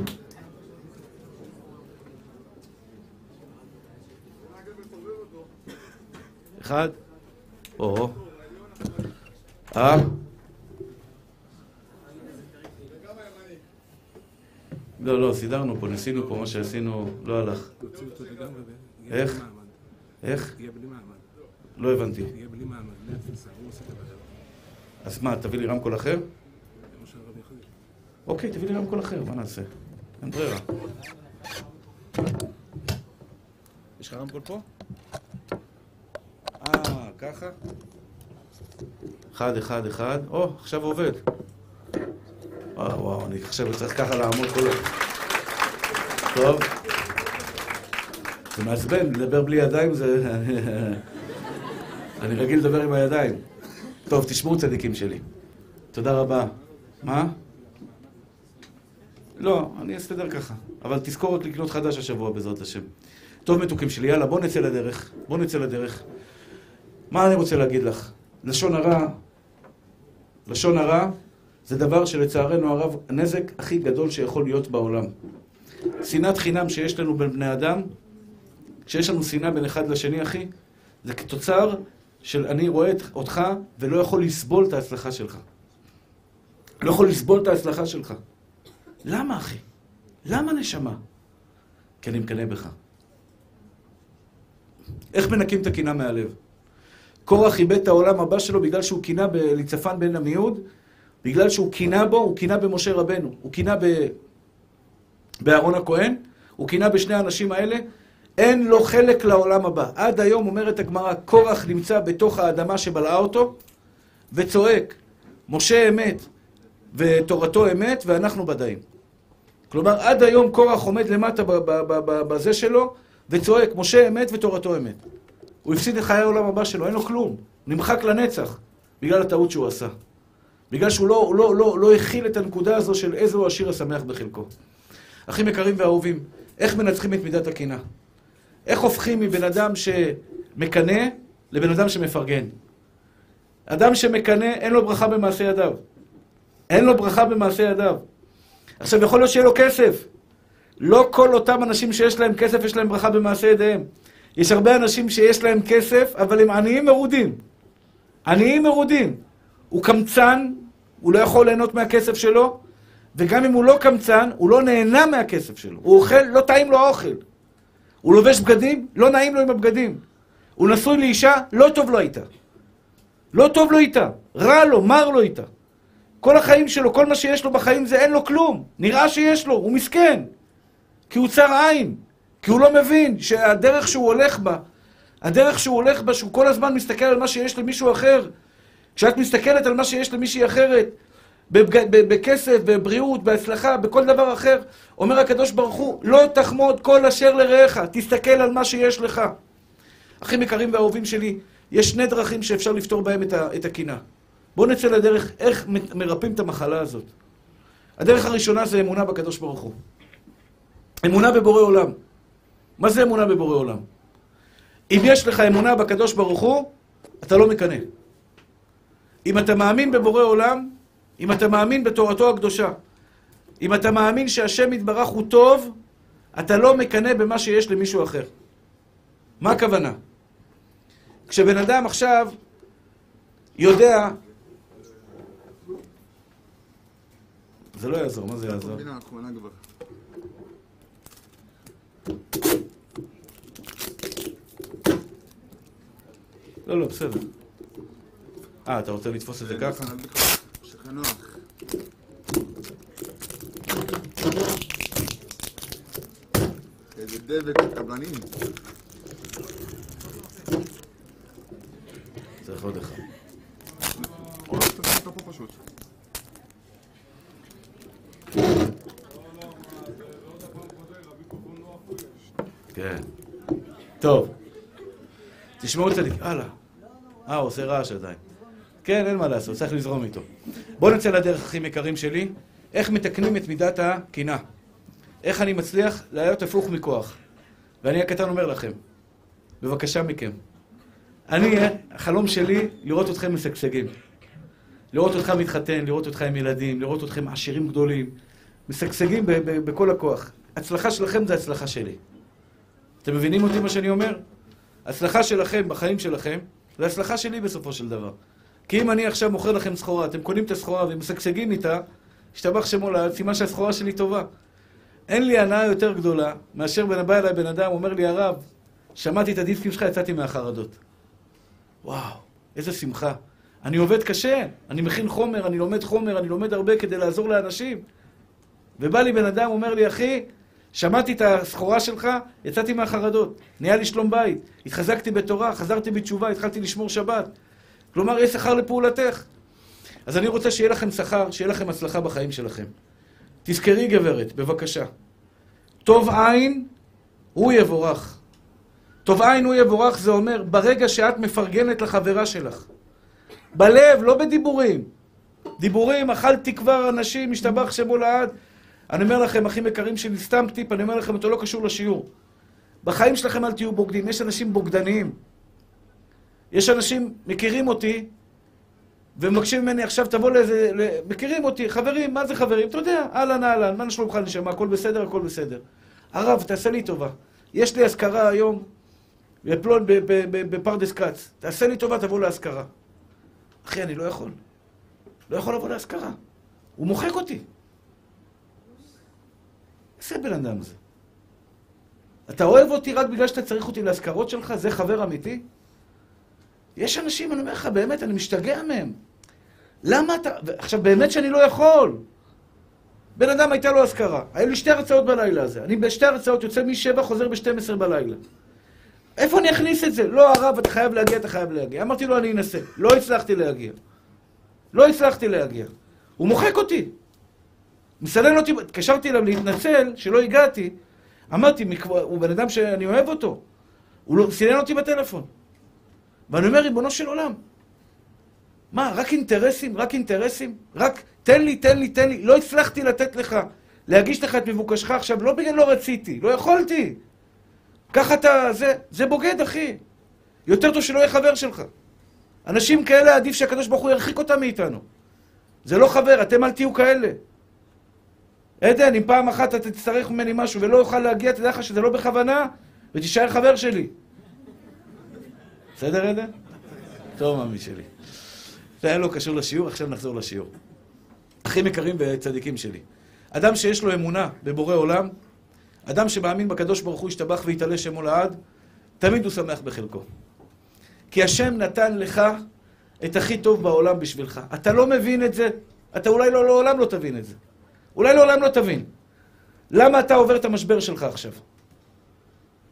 אחד? או. אה? לא, לא, סידרנו פה, ניסינו פה, מה שעשינו לא הלך. איך? איך? לא הבנתי. אז מה, תביא לי רמקול אחר? אוקיי, תביא לי רמקול אחר, מה נעשה? אין ברירה. יש לך רמקול פה? אה, ככה? אחד, אחד, אחד. או, עכשיו עובד. וואו, וואו, אני חושב שצריך ככה לעמוד כל... טוב. זה מעצבן, לדבר בלי ידיים זה... אני רגיל לדבר עם הידיים. טוב, תשמעו צדיקים שלי. תודה רבה. מה? לא, אני אסתדר ככה. אבל תזכור רק לקנות חדש השבוע בעזרת השם. טוב, מתוקים שלי, יאללה, בוא נצא לדרך. בוא נצא לדרך. מה אני רוצה להגיד לך? לשון הרע, לשון הרע זה דבר שלצערנו הרב, הנזק הכי גדול שיכול להיות בעולם. שנאת חינם שיש לנו בין בני אדם, כשיש לנו שנאה בין אחד לשני, אחי, זה כתוצר של אני רואה אותך ולא יכול לסבול את ההצלחה שלך. לא יכול לסבול את ההצלחה שלך. למה, אחי? למה נשמה? כי אני מקנא בך. איך מנקים את הקנאה מהלב? קורח איבד את העולם הבא שלו בגלל שהוא קינה בליצפן בן עמיהוד, בגלל שהוא קינה בו, הוא קינה במשה רבנו, הוא קינה ב... באהרון הכהן, הוא קינה בשני האנשים האלה, אין לו חלק לעולם הבא. עד היום אומרת הגמרא, קורח נמצא בתוך האדמה שבלעה אותו, וצועק, משה אמת ותורתו אמת, ואנחנו בדאים. כלומר, עד היום קורח עומד למטה בזה שלו, וצועק, משה אמת ותורתו אמת. הוא הפסיד את חיי העולם הבא שלו, אין לו כלום. נמחק לנצח, בגלל הטעות שהוא עשה. בגלל שהוא לא, לא, לא, לא הכיל את הנקודה הזו של איזה הוא השיר השמח בחלקו. אחים יקרים ואהובים, איך מנצחים את מידת הקנאה? איך הופכים מבן אדם שמקנא לבן אדם שמפרגן? אדם שמקנא, אין לו ברכה במעשה ידיו. אין לו ברכה במעשה ידיו. עכשיו, יכול להיות שיהיה לו כסף. לא כל אותם אנשים שיש להם כסף, יש להם ברכה במעשה ידיהם. יש הרבה אנשים שיש להם כסף, אבל הם עניים מרודים. עניים מרודים. הוא קמצן, הוא לא יכול ליהנות מהכסף שלו, וגם אם הוא לא קמצן, הוא לא נהנה מהכסף שלו. הוא אוכל, לא טעים לו האוכל. הוא לובש בגדים, לא נעים לו עם הבגדים. הוא נשוי לאישה, לא טוב לו איתה. לא טוב לו איתה. רע לו, מר לו איתה. כל החיים שלו, כל מה שיש לו בחיים זה אין לו כלום. נראה שיש לו, הוא מסכן. כי הוא צר עין. כי הוא לא מבין שהדרך שהוא הולך בה, הדרך שהוא הולך בה, שהוא כל הזמן מסתכל על מה שיש למישהו אחר. כשאת מסתכלת על מה שיש למישהי אחרת, בכסף, בבריאות, בהצלחה, בכל דבר אחר, אומר הקדוש ברוך הוא, לא תחמוד כל אשר לרעך, תסתכל על מה שיש לך. אחים יקרים ואהובים שלי, יש שני דרכים שאפשר לפתור בהם את הקינה. בואו נצא לדרך איך מרפאים את המחלה הזאת. הדרך הראשונה זה אמונה בקדוש ברוך הוא. אמונה בבורא עולם. מה זה אמונה בבורא עולם? אם יש לך אמונה בקדוש ברוך הוא, אתה לא מקנא. אם אתה מאמין בבורא עולם, אם אתה מאמין בתורתו הקדושה, אם אתה מאמין שהשם יתברך הוא טוב, אתה לא מקנא במה שיש למישהו אחר. מה הכוונה? כשבן אדם עכשיו יודע... זה לא יעזור, מה זה יעזור? לא, לא, בסדר. אה, אתה רוצה לתפוס את זה ככה? נוח. איזה דבק הקבלנים. צריך עוד אחד. כן. טוב. תשמעו צדיק. הלאה. אה, הוא עושה רעש עדיין. כן, אין מה לעשות, צריך לזרום איתו. בואו נצא לדרך, אחים יקרים שלי, איך מתקנים את מידת הקינה. איך אני מצליח להיות הפוך מכוח. ואני הקטן אומר לכם, בבקשה מכם. אני, החלום שלי, לראות אתכם משגשגים. לראות אותך מתחתן, לראות אותך עם ילדים, לראות אתכם עשירים גדולים, משגשגים בכל הכוח. הצלחה שלכם זה הצלחה שלי. אתם מבינים אותי מה שאני אומר? הצלחה שלכם בחיים שלכם, זה הצלחה שלי בסופו של דבר. כי אם אני עכשיו מוכר לכם סחורה, אתם קונים את הסחורה ומשגשגים איתה, השתבח שמו לעד, סימן שהסחורה שלי טובה. אין לי הנאה יותר גדולה מאשר בן בא אליי בן אדם, אומר לי, הרב, שמעתי את הדיסקים שלך, יצאתי מהחרדות. וואו, איזה שמחה. אני עובד קשה, אני מכין חומר, אני לומד חומר, אני לומד הרבה כדי לעזור לאנשים. ובא לי בן אדם, אומר לי, אחי, שמעתי את הסחורה שלך, יצאתי מהחרדות. נהיה לי שלום בית. התחזקתי בתורה, חזרתי בתשובה, התחלתי לשמור שבת. כלומר, יש שכר לפעולתך. אז אני רוצה שיהיה לכם שכר, שיהיה לכם הצלחה בחיים שלכם. תזכרי, גברת, בבקשה. טוב עין, הוא יבורך. טוב עין הוא יבורך, זה אומר, ברגע שאת מפרגנת לחברה שלך. בלב, לא בדיבורים. דיבורים, אכלתי כבר אנשים, משתבח שמו לעד. אני אומר לכם, אחים יקרים שלי, סתם טיפ, אני אומר לכם, אתה לא קשור לשיעור. בחיים שלכם אל תהיו בוגדים, יש אנשים בוגדניים. יש אנשים, מכירים אותי, ומבקשים ממני עכשיו תבוא לאיזה... מכירים אותי, חברים, מה זה חברים? אתה יודע, אהלן אהלן, מה נשמע לך נשמה, הכל בסדר, הכל בסדר. הרב, תעשה לי טובה. יש לי אזכרה היום בפלון, בפרדס כץ. תעשה לי טובה, תבוא לאזכרה. אחי, אני לא יכול. לא יכול לבוא לאזכרה. הוא מוחק אותי. איזה בן אדם זה? אתה אוהב אותי רק בגלל שאתה צריך אותי לאזכרות שלך? זה חבר אמיתי? יש אנשים, אני אומר לך, באמת, אני משתגע מהם. למה אתה... עכשיו, באמת שאני לא יכול. בן אדם הייתה לו אזכרה. היו לי שתי הרצאות בלילה הזה. אני בשתי הרצאות יוצא משבע, חוזר ב-12 בלילה. איפה אני אכניס את זה? לא, הרב, אתה חייב להגיע, אתה חייב להגיע. אמרתי לו, אני אנסה. לא הצלחתי להגיע. לא הצלחתי להגיע. הוא מוחק אותי. מסנן אותי, התקשרתי אליו להתנצל שלא הגעתי. אמרתי, הוא בן אדם שאני אוהב אותו. הוא לא, סינן אותי בטלפון. ואני אומר, ריבונו של עולם, מה, רק אינטרסים? רק אינטרסים? רק תן לי, תן לי, תן לי. לא הצלחתי לתת לך, להגיש לך את מבוקשך עכשיו, לא בגלל לא רציתי, לא יכולתי. ככה אתה, זה, זה בוגד, אחי. יותר טוב שלא יהיה חבר שלך. אנשים כאלה, עדיף שהקדוש ברוך הוא ירחיק אותם מאיתנו. זה לא חבר, אתם אל תהיו כאלה. עדן, אם פעם אחת אתה תצטרך ממני משהו ולא יוכל להגיע, תדע לך שזה לא בכוונה, ותישאר חבר שלי. בסדר, עדן? טוב, מאמי שלי. זה היה לא קשור לשיעור, עכשיו נחזור לשיעור. אחים יקרים וצדיקים שלי. אדם שיש לו אמונה בבורא עולם, אדם שמאמין בקדוש ברוך הוא ישתבח ויתעלה שמו לעד, תמיד הוא שמח בחלקו. כי השם נתן לך את הכי טוב בעולם בשבילך. אתה לא מבין את זה, אתה אולי לא, לעולם לא תבין את זה. אולי לעולם לא תבין. למה אתה עובר את המשבר שלך עכשיו?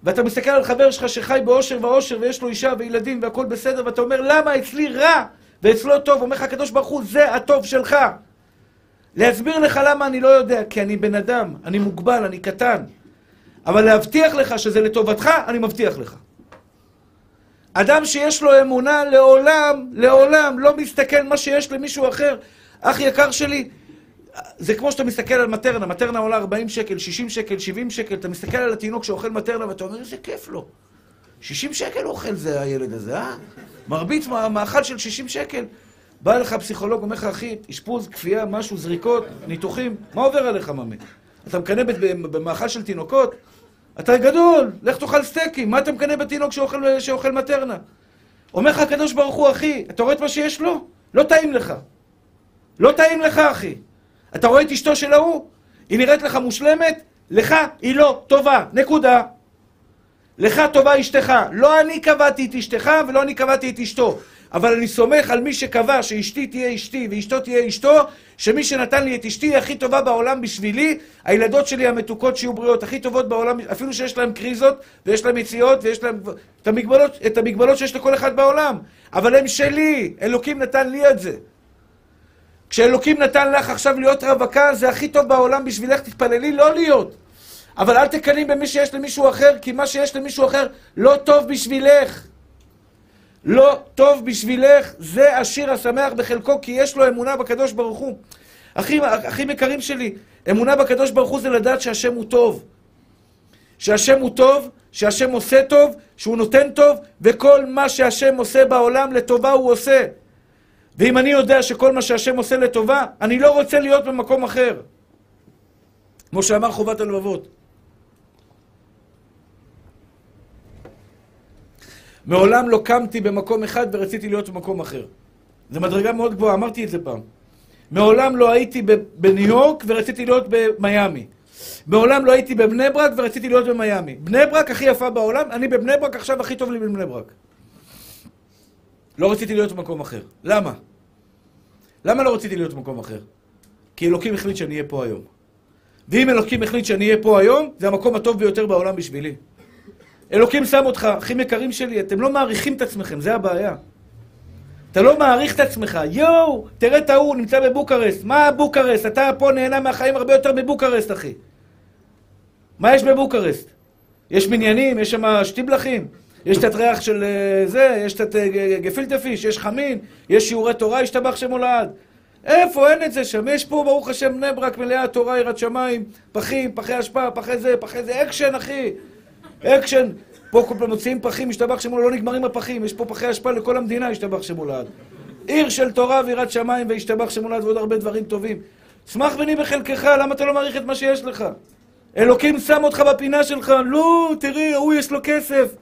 ואתה מסתכל על חבר שלך שחי באושר ואושר ויש לו אישה וילדים והכל בסדר ואתה אומר למה אצלי רע ואצלו טוב? אומר לך הקדוש ברוך הוא זה הטוב שלך. להסביר לך למה אני לא יודע, כי אני בן אדם, אני מוגבל, אני קטן. אבל להבטיח לך שזה לטובתך, אני מבטיח לך. אדם שיש לו אמונה לעולם, לעולם, לא מסתכל מה שיש למישהו אחר. אח יקר שלי, זה כמו שאתה מסתכל על מטרנה, מטרנה עולה 40 שקל, 60 שקל, 70 שקל, אתה מסתכל על התינוק שאוכל מטרנה ואתה אומר, איזה כיף לו. 60 שקל אוכל זה הילד הזה, אה? מרביץ מאכל של 60 שקל. בא לך פסיכולוג, אומר לך, אחי, אשפוז, כפייה, משהו, זריקות, ניתוחים, מה עובר עליך, ממי? אתה מקנא במאכל של תינוקות? אתה גדול, לך תאכל סטייקים, מה אתה מקנא בתינוק שאוכל, שאוכל מטרנה? אומר לך הקדוש ברוך הוא, אחי, אתה רואה את מה שיש לו? לא טעים לך. לא טעים לך, אחי. אתה רואה את אשתו של ההוא? היא נראית לך מושלמת? לך היא לא טובה. נקודה. לך טובה אשתך. לא אני קבעתי את אשתך ולא אני קבעתי את אשתו. אבל אני סומך על מי שקבע שאשתי תהיה אשתי ואשתו תהיה אשתו, שמי שנתן לי את אשתי היא הכי טובה בעולם בשבילי, הילדות שלי המתוקות שיהיו בריאות, הכי טובות בעולם, אפילו שיש להם קריזות ויש להם יציאות ויש להם את המגבלות, את המגבלות שיש לכל אחד בעולם. אבל הם שלי, אלוקים נתן לי את זה. כשאלוקים נתן לך עכשיו להיות רווקה, זה הכי טוב בעולם בשבילך, תתפללי לא להיות. אבל אל תקנאים במי שיש למישהו אחר, כי מה שיש למישהו אחר לא טוב בשבילך. לא טוב בשבילך, זה השיר השמח בחלקו, כי יש לו אמונה בקדוש ברוך הוא. אחים, אחים יקרים שלי, אמונה בקדוש ברוך הוא זה לדעת שהשם הוא טוב. שהשם הוא טוב, שהשם עושה טוב, שהוא נותן טוב, וכל מה שהשם עושה בעולם לטובה הוא עושה. ואם אני יודע שכל מה שהשם עושה לטובה, אני לא רוצה להיות במקום אחר. כמו שאמר חובת הלבבות. מעולם לא קמתי במקום אחד ורציתי להיות במקום אחר. זו מדרגה מאוד גבוהה, אמרתי את זה פעם. מעולם לא הייתי בניו יורק ורציתי להיות במיאמי. מעולם לא הייתי בבני ברק ורציתי להיות במיאמי. בני ברק הכי יפה בעולם, אני בבני ברק עכשיו הכי טוב לי בבני ברק. לא רציתי להיות במקום אחר. למה? למה לא רציתי להיות במקום אחר? כי אלוקים החליט שאני אהיה פה היום. ואם אלוקים החליט שאני אהיה פה היום, זה המקום הטוב ביותר בעולם בשבילי. אלוקים שם אותך, אחים יקרים שלי, אתם לא מעריכים את עצמכם, זה הבעיה. אתה לא מעריך את עצמך, יואו, תראה את ההוא, נמצא בבוקרסט. מה בוקרסט? אתה פה נהנה מהחיים הרבה יותר מבוקרסט, אחי. מה יש בבוקרסט? יש מניינים, יש שם שטיבלחים, יש את הריח של אה, זה, יש את אה, גפילטה פיש, יש חמין, יש שיעורי תורה, השתבח שם הולד. איפה? אין את זה שם. יש פה, ברוך השם, בני ברק מלאה תורה, יראת שמיים, פחים, פחי אשפה, פחי זה, פחי זה, אקשן, אחי. אקשן. פה כל פעם מוציאים פחים, השתבח שמו לא נגמרים הפחים. יש פה פחי אשפה לכל המדינה, השתבח שמו לעד. עיר של תורה ויראת שמיים, והשתבח שמו לעד ועוד הרבה דברים טובים. שמח בני בחלקך, למה אתה לא מעריך את מה שיש לך? אלוקים שם אותך בפינה שלך, לא, תראי, ההוא יש לו כסף.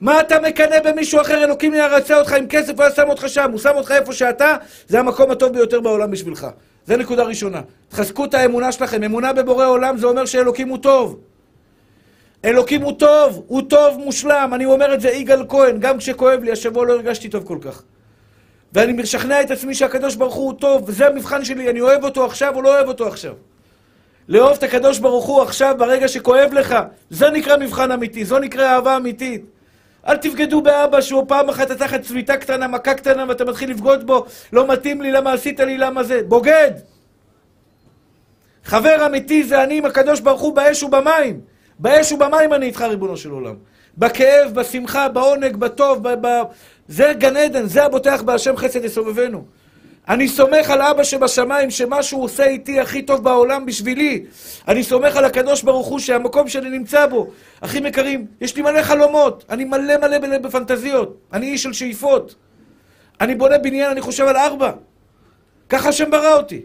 מה אתה מקנא במישהו אחר? אלוקים ירצה אותך עם כסף, הוא היה שם אותך שם. הוא שם אותך איפה שאתה, זה המקום הטוב ביותר בעולם בשבילך. זה נקודה ראשונה. תחזקו את האמונה שלכם. אמונה בבורא עולם זה אומר שאלוקים הוא טוב. אלוקים הוא טוב, הוא טוב, מושלם. אני אומר את זה יגאל כהן, גם כשכואב לי, השבוע לא הרגשתי טוב כל כך. ואני משכנע את עצמי שהקדוש ברוך הוא טוב, וזה המבחן שלי, אני אוהב אותו עכשיו או לא אוהב אותו עכשיו. לאהוב את הקדוש ברוך הוא עכשיו, ברגע שכואב לך, זה נקרא מבחן אמיתי, זו נקרא אהבה אמיתית. אל תבגדו באבא שהוא פעם אחת אתה תחת צביתה קטנה, מכה קטנה, ואתה מתחיל לבגוד בו, לא מתאים לי, למה עשית לי, למה זה? בוגד! חבר אמיתי זה אני עם הקדוש ברוך הוא באש ובמים. באש ובמים אני איתך, ריבונו של עולם. בכאב, בשמחה, בעונג, בטוב, ב... ב... זה גן עדן, זה הבוטח בהשם חסד יסובבנו. אני סומך על אבא שבשמיים, שמה שהוא עושה איתי הכי טוב בעולם בשבילי. אני סומך על הקדוש ברוך הוא שהמקום שאני נמצא בו. אחים יקרים, יש לי מלא חלומות. אני מלא מלא מלא בפנטזיות. אני איש של שאיפות. אני בונה בניין, אני חושב על ארבע. ככה השם ברא אותי.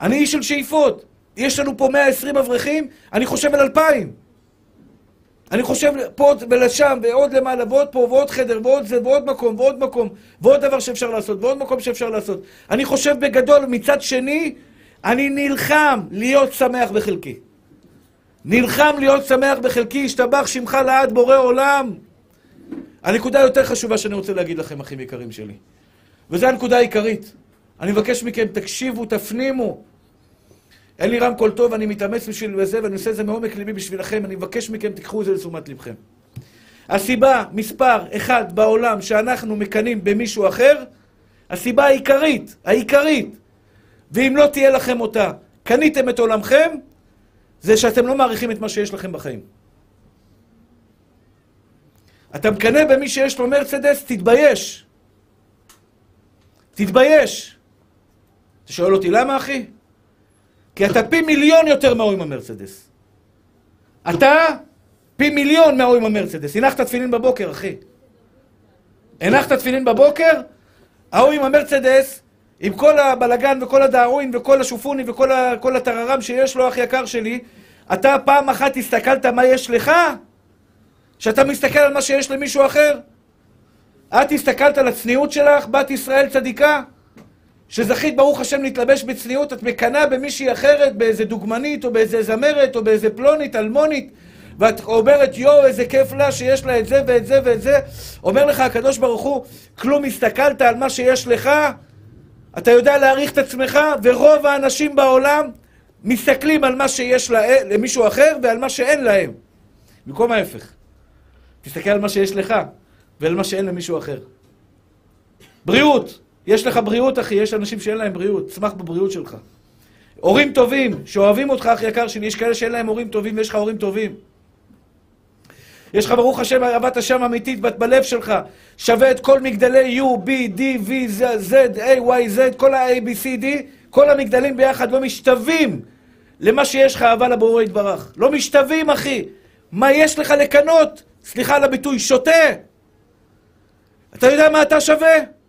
אני איש של שאיפות. יש לנו פה 120 אברכים, אני חושב על אלפיים. אני חושב פה ולשם, ועוד למעלה, ועוד פה, ועוד חדר, ועוד זה, ועוד מקום, ועוד מקום, ועוד דבר שאפשר לעשות, ועוד מקום שאפשר לעשות. אני חושב בגדול, מצד שני, אני נלחם להיות שמח בחלקי. נלחם להיות שמח בחלקי, השתבח שמך לעד בורא עולם. הנקודה היותר חשובה שאני רוצה להגיד לכם, אחים יקרים שלי, וזו הנקודה העיקרית. אני מבקש מכם, תקשיבו, תפנימו. אין לי רמקול טוב, אני מתאמץ בשביל זה, ואני עושה את זה מעומק ליבי בשבילכם. אני מבקש מכם, תיקחו את זה לתשומת לבכם. הסיבה מספר אחד בעולם שאנחנו מקנאים במישהו אחר, הסיבה העיקרית, העיקרית, ואם לא תהיה לכם אותה, קניתם את עולמכם, זה שאתם לא מעריכים את מה שיש לכם בחיים. אתה מקנא במי שיש לו מרצדס, תתבייש. תתבייש. אתה שואל אותי למה, אחי? כי אתה פי מיליון יותר מההוא עם המרצדס. אתה פי מיליון מההוא עם המרצדס. הנחת תפילין בבוקר, אחי. הנחת תפילין בבוקר, ההוא עם המרצדס, עם כל הבלגן וכל הדאווין וכל השופוני וכל הטררם שיש לו, אח יקר שלי, אתה פעם אחת הסתכלת מה יש לך? שאתה מסתכל על מה שיש למישהו אחר? את הסתכלת על הצניעות שלך, בת ישראל צדיקה? שזכית ברוך השם להתלבש בצניעות, את מקנאה במישהי אחרת, באיזה דוגמנית, או באיזה זמרת, או באיזה פלונית, אלמונית, ואת אומרת, יואו, איזה כיף לה שיש לה את זה ואת זה ואת זה. אומר לך הקדוש ברוך הוא, כלום הסתכלת על מה שיש לך, אתה יודע להעריך את עצמך, ורוב האנשים בעולם מסתכלים על מה שיש לה, למישהו אחר ועל מה שאין להם. במקום ההפך. תסתכל על מה שיש לך ועל מה שאין למישהו אחר. בריאות. יש לך בריאות, אחי, יש אנשים שאין להם בריאות. צמח בבריאות שלך. הורים טובים, שאוהבים אותך, אחי יקר שלי. יש כאלה שאין להם הורים טובים ויש לך הורים טובים. יש לך ברוך השם אהבת השם אמיתית בלב שלך. שווה את כל מגדלי U, B, D, V, Z, A, Y, Z, כל ה-A, B, C, D, כל המגדלים ביחד לא משתווים למה שיש לך אהבה לבורא יתברך. לא משתווים, אחי. מה יש לך לקנות? סליחה על הביטוי, שותה. אתה יודע מה אתה שווה?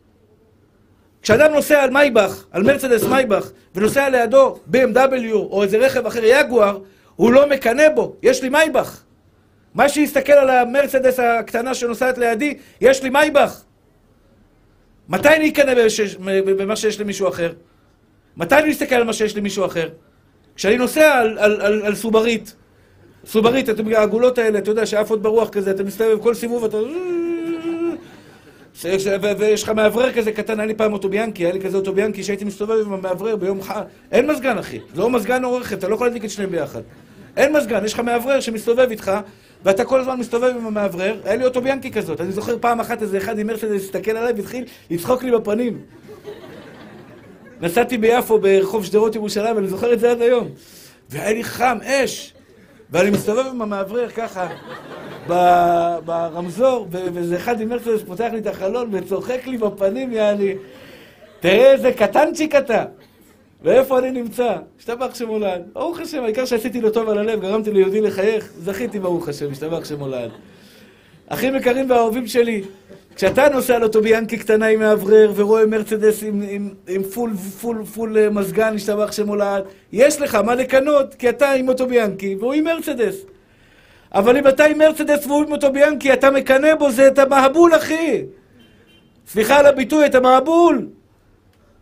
כשאדם נוסע על מייבך, על מרצדס מייבך, ונוסע לידו BMW או איזה רכב אחר, יגואר, הוא לא מקנא בו, יש לי מייבך. מה שיסתכל על המרצדס הקטנה שנוסעת לידי, יש לי מייבך. מתי אני אקנא במה שיש למישהו אחר? מתי אני מסתכל על מה שיש למישהו אחר? כשאני נוסע על, על, על, על סוברית. סוברית, אתם, העגולות האלה, אתה יודע, שעפות ברוח כזה, אתה מסתובב כל סיבוב, אתה... ויש לך מאוורר כזה קטן, היה לי פעם אוטוביאנקי, היה לי כזה אוטוביאנקי שהייתי מסתובב עם המאוורר ביום חג. אין מזגן, אחי. לא מזגן או רכב, אתה לא יכול להדליק את שניהם ביחד. אין מזגן, יש לך מאוורר שמסתובב איתך, ואתה כל הזמן מסתובב עם המאוורר. היה לי אוטוביאנקי כזאת. אני זוכר פעם אחת איזה אחד עם מרצדס הסתכל עליי והתחיל לצחוק לי בפנים. נסעתי ביפו ברחוב שדרות ירושלים, ואני זוכר את זה עד היום. והיה לי חם, אש. ואני מסתובב עם המאוורר ככה ברמזור, ואיזה אחד עם מרצדס פותח לי את החלון וצוחק לי בפנים, יעני, תראה איזה קטנצ'יק אתה. ואיפה אני נמצא? השתבח שמולד. ברוך השם, העיקר שעשיתי לו טוב על הלב, גרמתי ליהודי לחייך, זכיתי ברוך השם, השתבח שמולד. אחים יקרים ואהובים שלי, כשאתה נוסע על אוטוביאנקי קטנה עם מאוורר ורואה מרצדס עם, עם, עם full, full, full אה, מזגן, ישתבח שמו לעד, יש לך מה לקנות, כי אתה עם אוטוביאנקי והוא עם מרצדס. אבל אם אתה עם מרצדס והוא עם אוטוביאנקי, אתה מקנא בו, אז אתה מהבול, אחי. סליחה על הביטוי, אתה מהבול.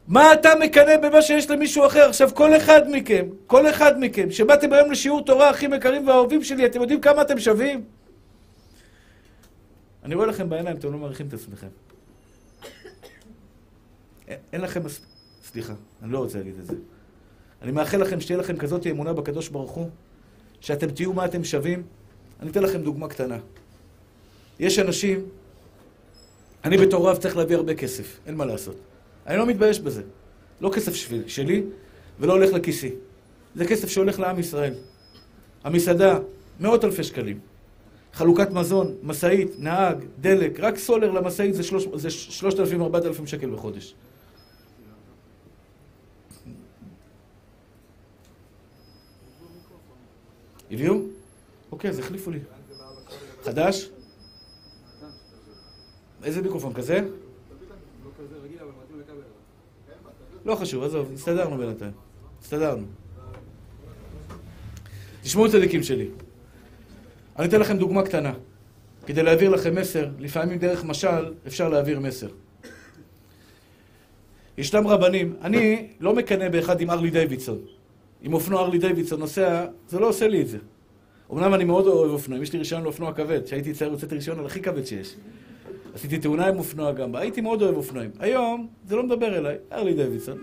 מה אתה מקנא במה שיש למישהו אחר? עכשיו, כל אחד מכם, כל אחד מכם, שבאתם היום לשיעור תורה, אחים יקרים ואהובים שלי, אתם יודעים כמה אתם שווים? אני רואה לכם בעיניים, אתם לא מעריכים את עצמכם. אין לכם... סליחה, אני לא רוצה להגיד את זה. אני מאחל לכם שתהיה לכם כזאת אמונה בקדוש ברוך הוא, שאתם תהיו מה אתם שווים. אני אתן לכם דוגמה קטנה. יש אנשים, אני בתור רב צריך להביא הרבה כסף, אין מה לעשות. אני לא מתבייש בזה. לא כסף שביל, שלי, ולא הולך לכיסי. זה כסף שהולך לעם ישראל. המסעדה, מאות אלפי שקלים. חלוקת מזון, משאית, נהג, דלק, רק סולר למשאית זה 3,000-4,000 שקל בחודש. הביאו? אוקיי, אז החליפו לי. חדש? איזה מיקרופון, כזה? לא חשוב, עזוב, הסתדרנו בינתיים. הסתדרנו. תשמעו צדיקים שלי. אני אתן לכם דוגמה קטנה. כדי להעביר לכם מסר, לפעמים דרך משל אפשר להעביר מסר. ישנם רבנים, אני לא מקנא באחד עם ארלי דיווידסון. עם אופנוע ארלי דיווידסון נוסע, זה לא עושה לי את זה. אמנם אני מאוד אוהב אופנועים, יש לי רישיון לאופנוע כבד. כשהייתי צעיר הוצאתי רישיון על הכי כבד שיש. עשיתי תאונה עם אופנוע גם, הייתי מאוד אוהב אופנועים. היום, זה לא מדבר אליי, ארלי דיווידסון.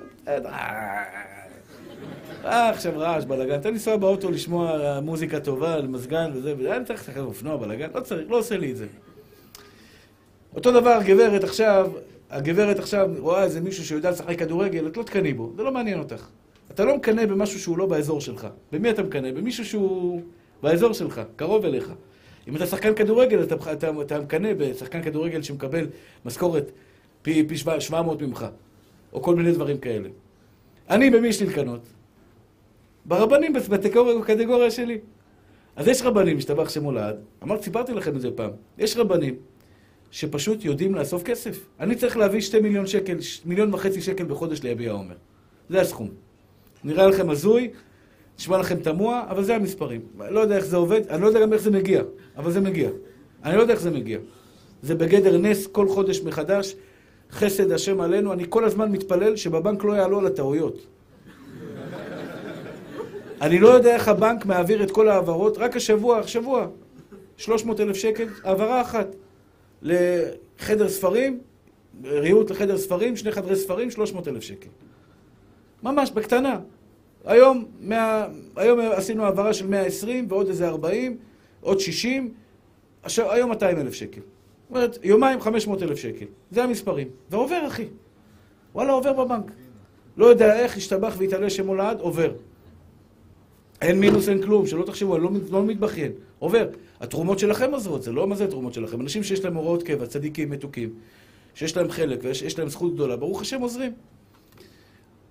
אה, עכשיו רעש, בלאגן. תן לנסוע באוטו לשמוע מוזיקה טובה, מזגן וזה, וזה. אני צריך לשחק אופנוע, בלאגן, לא צריך, לא עושה לי את זה. אותו דבר, גברת עכשיו, הגברת עכשיו רואה איזה מישהו שיודע לשחק כדורגל, את לא תקנאי בו, זה לא מעניין אותך. אתה לא מקנא במשהו שהוא לא באזור שלך. במי אתה מקנא? במישהו שהוא באזור שלך, קרוב אליך. אם אתה שחקן כדורגל, אתה, אתה, אתה מקנא בשחקן כדורגל שמקבל משכורת פי, פי 700 ממך, או כל מיני דברים כאלה. אני, במי יש לי לקנות? ברבנים, בקטגוריה שלי. אז יש רבנים, משתבח שמולד, אמרתי, סיפרתי לכם את זה פעם, יש רבנים שפשוט יודעים לאסוף כסף. אני צריך להביא שתי מיליון שקל, מיליון וחצי שקל בחודש ליביע עומר. זה הסכום. נראה לכם הזוי, נשמע לכם תמוה, אבל זה המספרים. לא יודע איך זה עובד, אני לא יודע גם איך זה מגיע, אבל זה מגיע. אני לא יודע איך זה מגיע. זה בגדר נס כל חודש מחדש, חסד השם עלינו, אני כל הזמן מתפלל שבבנק לא יעלו על הטעויות. אני לא יודע איך הבנק מעביר את כל ההעברות, רק השבוע, השבוע, 300 אלף שקל, העברה אחת. לחדר ספרים, ריהוט לחדר ספרים, שני חדרי ספרים, 300 אלף שקל. ממש, בקטנה. היום, 100, היום עשינו העברה של 120 ועוד איזה 40, עוד 60, עכשיו, היום 200 אלף שקל. זאת אומרת, יומיים 500 אלף שקל. זה המספרים. ועובר, אחי. וואלה, עובר בבנק. לא יודע איך, השתבח והתעלה שמו לעד, עובר. אין מינוס, אין כלום, שלא תחשבו, אני לא, לא מתבכיין. עובר. התרומות שלכם עוזרות, זה לא מה זה התרומות שלכם. אנשים שיש להם הוראות קבע, צדיקים, מתוקים, שיש להם חלק ויש להם זכות גדולה, ברוך השם עוזרים.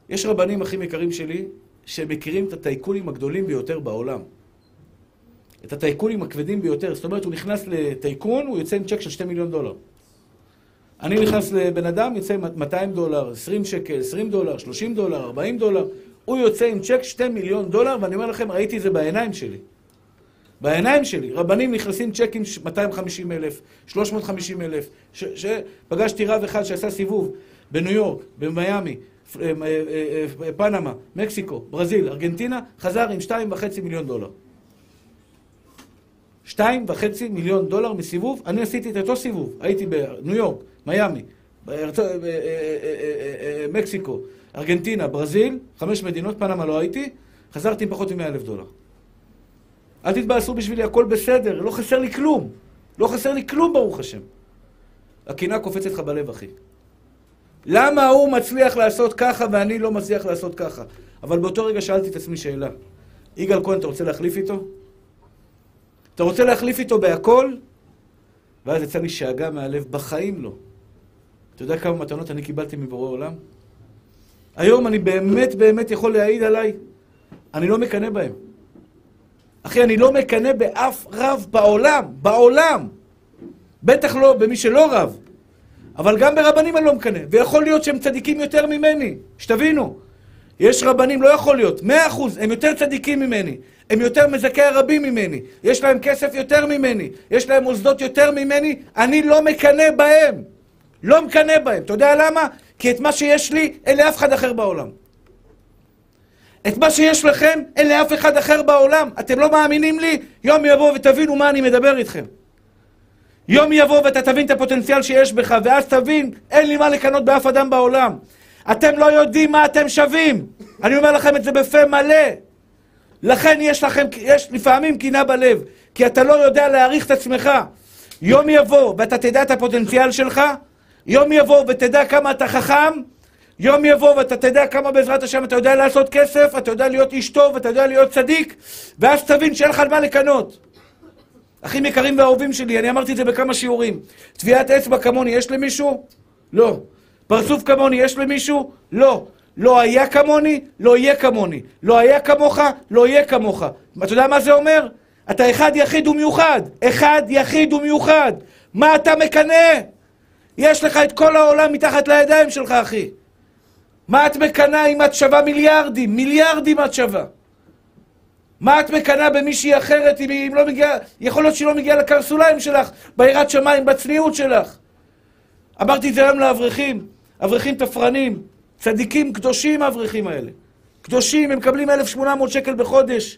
יש רבנים הכי יקרים שלי, שמכירים את הטייקונים הגדולים ביותר בעולם. את הטייקונים הכבדים ביותר. זאת אומרת, הוא נכנס לטייקון, הוא יוצא עם צ'ק של 2 מיליון דולר. אני נכנס לבן אדם, יוצא עם 200 דולר, 20 שקל, 20 דולר, 30 דולר, 40 דולר. הוא יוצא עם צ'ק 2 מיליון דולר, ואני אומר לכם, ראיתי את זה בעיניים שלי. בעיניים שלי. רבנים נכנסים צ'קים 250 אלף, 350 אלף. פגשתי רב אחד שעשה סיבוב בניו יורק, במיאמי, פנמה, מקסיקו, ברזיל, ארגנטינה, חזר עם 2.5 מיליון דולר. 2.5 מיליון דולר מסיבוב, אני עשיתי את אותו סיבוב, הייתי בניו יורק, מיאמי, מקסיקו, ארגנטינה, ברזיל, חמש מדינות, פנמה לא הייתי, חזרתי עם פחות מ-100 אלף דולר. אל תתבאסו בשבילי, הכל בסדר, לא חסר לי כלום. לא חסר לי כלום, ברוך השם. הקנאה קופצת לך בלב, אחי. למה הוא מצליח לעשות ככה ואני לא מצליח לעשות ככה? אבל באותו רגע שאלתי את עצמי שאלה. יגאל כהן, אתה רוצה להחליף איתו? אתה רוצה להחליף איתו בהכל? ואז יצא לי שאגה מהלב, בחיים לא. אתה יודע כמה מתנות אני קיבלתי מבורא עולם? היום אני באמת באמת יכול להעיד עליי, אני לא מקנא בהם. אחי, אני לא מקנא באף רב בעולם, בעולם. בטח לא במי שלא רב. אבל גם ברבנים אני לא מקנא. ויכול להיות שהם צדיקים יותר ממני. שתבינו. יש רבנים, לא יכול להיות, מאה אחוז, הם יותר צדיקים ממני. הם יותר מזכי הרבים ממני. יש להם כסף יותר ממני. יש להם מוסדות יותר ממני. אני לא מקנא בהם. לא מקנא בהם. אתה יודע למה? כי את מה שיש לי, אין לאף אחד אחר בעולם. את מה שיש לכם, אין לאף אחד אחר בעולם. אתם לא מאמינים לי? יום יבוא ותבינו מה אני מדבר איתכם. יום יבוא ואתה תבין את הפוטנציאל שיש בך, ואז תבין, אין לי מה לקנות באף אדם בעולם. אתם לא יודעים מה אתם שווים. אני אומר לכם את זה בפה מלא. לכן יש לכם, יש לפעמים קינה בלב, כי אתה לא יודע להעריך את עצמך. יום יבוא ואתה תדע את הפוטנציאל שלך, יום יבוא ותדע כמה אתה חכם, יום יבוא ואתה תדע כמה בעזרת השם אתה יודע לעשות כסף, אתה יודע להיות איש טוב, אתה יודע להיות צדיק, ואז תבין שאין לך על מה לקנות. אחים יקרים ואהובים שלי, אני אמרתי את זה בכמה שיעורים. טביעת אצבע כמוני יש למישהו? לא. פרצוף כמוני יש למישהו? לא. לא היה כמוני, לא יהיה כמוני. לא היה כמוך, לא יהיה כמוך. אתה יודע מה זה אומר? אתה אחד יחיד ומיוחד. אחד יחיד ומיוחד. מה אתה מקנא? יש לך את כל העולם מתחת לידיים שלך, אחי. מה את מקנאה אם את שווה מיליארדים? מיליארדים את שווה. מה את מקנאה במישהי אחרת אם היא לא מגיעה, יכול להיות שהיא לא מגיעה לקרסוליים שלך, ביראת שמיים, בצניעות שלך. אמרתי את זה היום לאברכים, אברכים תפרנים, צדיקים קדושים האברכים האלה. קדושים, הם מקבלים 1,800 שקל בחודש.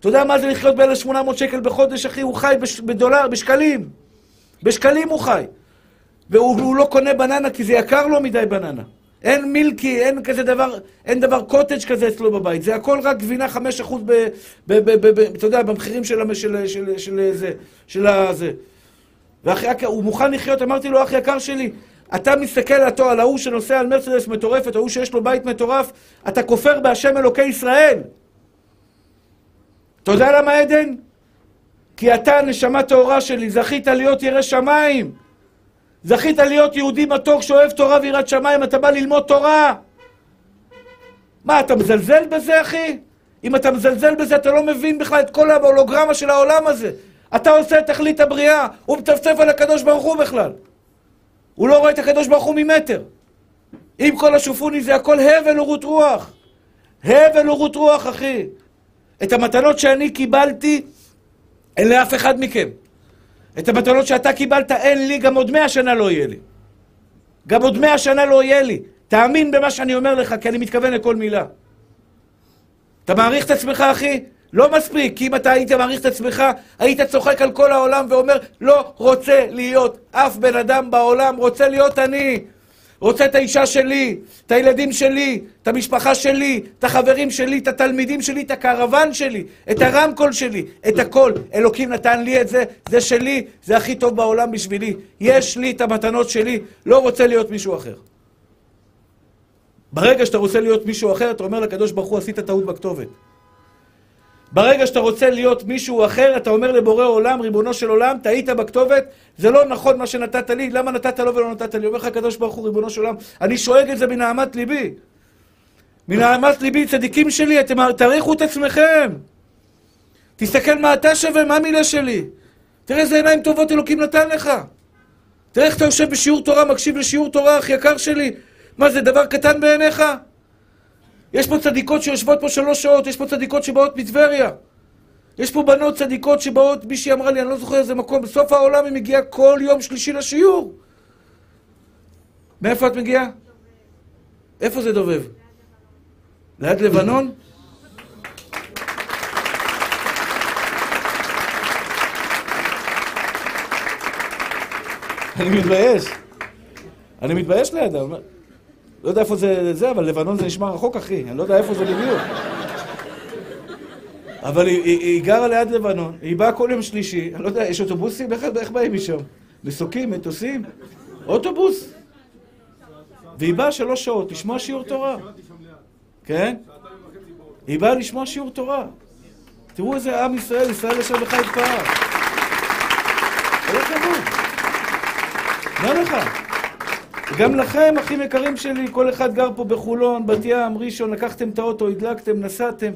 אתה יודע מה זה לחיות ב-1,800 שקל בחודש, אחי? הוא חי בש, בדולר, בשקלים. בשקלים הוא חי. והוא לא קונה בננה כי זה יקר לו מדי בננה. אין מילקי, אין כזה דבר, אין דבר קוטג' כזה אצלו בבית. זה הכל רק גבינה 5% ב... ב, ב, ב, ב אתה יודע, במחירים של, של, של, של, זה, של הזה. ואחי, הוא מוכן לחיות, אמרתי לו, אח יקר שלי, אתה מסתכל על, על ההוא שנוסע על מרצדס מטורפת, ההוא שיש לו בית מטורף, אתה כופר בהשם אלוקי ישראל. אתה יודע למה עדן? כי אתה, נשמה טהורה שלי, זכית להיות ירא שמיים. זכית להיות יהודי מתוק שאוהב תורה ויראת שמיים, אתה בא ללמוד תורה. מה, אתה מזלזל בזה, אחי? אם אתה מזלזל בזה, אתה לא מבין בכלל את כל ההולוגרמה של העולם הזה. אתה עושה את תכלית הבריאה, הוא מצפצף על הקדוש ברוך הוא בכלל. הוא לא רואה את הקדוש ברוך הוא ממטר. אם כל השופוני זה הכל הבל ורות רוח. הבל ורות רוח, אחי. את המתנות שאני קיבלתי, אין לאף אחד מכם. את המתנות שאתה קיבלת, אין לי, גם עוד מאה שנה לא יהיה לי. גם עוד מאה שנה לא יהיה לי. תאמין במה שאני אומר לך, כי אני מתכוון לכל מילה. אתה מעריך את עצמך, אחי? לא מספיק, כי אם אתה היית מעריך את עצמך, היית צוחק על כל העולם ואומר, לא רוצה להיות אף בן אדם בעולם, רוצה להיות אני. רוצה את האישה שלי, את הילדים שלי, את המשפחה שלי, את החברים שלי, את התלמידים שלי, את הקרוון שלי, את הרמקול שלי, את הכל. אלוקים נתן לי את זה, זה שלי, זה הכי טוב בעולם בשבילי. יש לי את המתנות שלי, לא רוצה להיות מישהו אחר. ברגע שאתה רוצה להיות מישהו אחר, אתה אומר לקדוש ברוך הוא, עשית טעות בכתובת. ברגע שאתה רוצה להיות מישהו אחר, אתה אומר לבורא עולם, ריבונו של עולם, טעית בכתובת, זה לא נכון מה שנתת לי, למה נתת לו ולא נתת לי? אומר לך הקדוש ברוך הוא, ריבונו של עולם, אני שואג את זה מנהמת ליבי. מנהמת ליבי, צדיקים שלי, אתם תעריכו את עצמכם. תסתכל מה אתה שווה, מה המילה שלי. תראה איזה עיניים טובות אלוקים נתן לך. תראה איך אתה יושב בשיעור תורה, מקשיב לשיעור תורה, אח יקר שלי. מה, זה דבר קטן בעיניך? יש פה צדיקות שיושבות פה שלוש שעות, יש פה צדיקות שבאות מטבריה. יש פה בנות צדיקות שבאות, מישהי אמרה לי, אני לא זוכר איזה מקום, בסוף העולם היא מגיעה כל יום שלישי לשיעור. מאיפה את מגיעה? איפה זה דובב? ליד לבנון? אני מתבייש. אני מתבייש לידה. לא יודע איפה זה, זה, אבל לבנון זה נשמע רחוק, אחי. אני לא יודע איפה זה בדיוק. אבל היא, היא, היא גרה ליד לבנון, היא באה כל יום שלישי, אני לא יודע, יש אוטובוסים? איך, איך באים משם? מסוקים, מטוסים? אוטובוס? והיא באה שלוש שעות לשמוע שיעור תורה. כן? היא באה לשמוע שיעור תורה. תראו איזה עם ישראל, ישראל ישר בך יתפאר. כל הכבוד. מה לך? גם לכם, אחים יקרים שלי, כל אחד גר פה בחולון, בת ים, ראשון, לקחתם את האוטו, הדלקתם, נסעתם.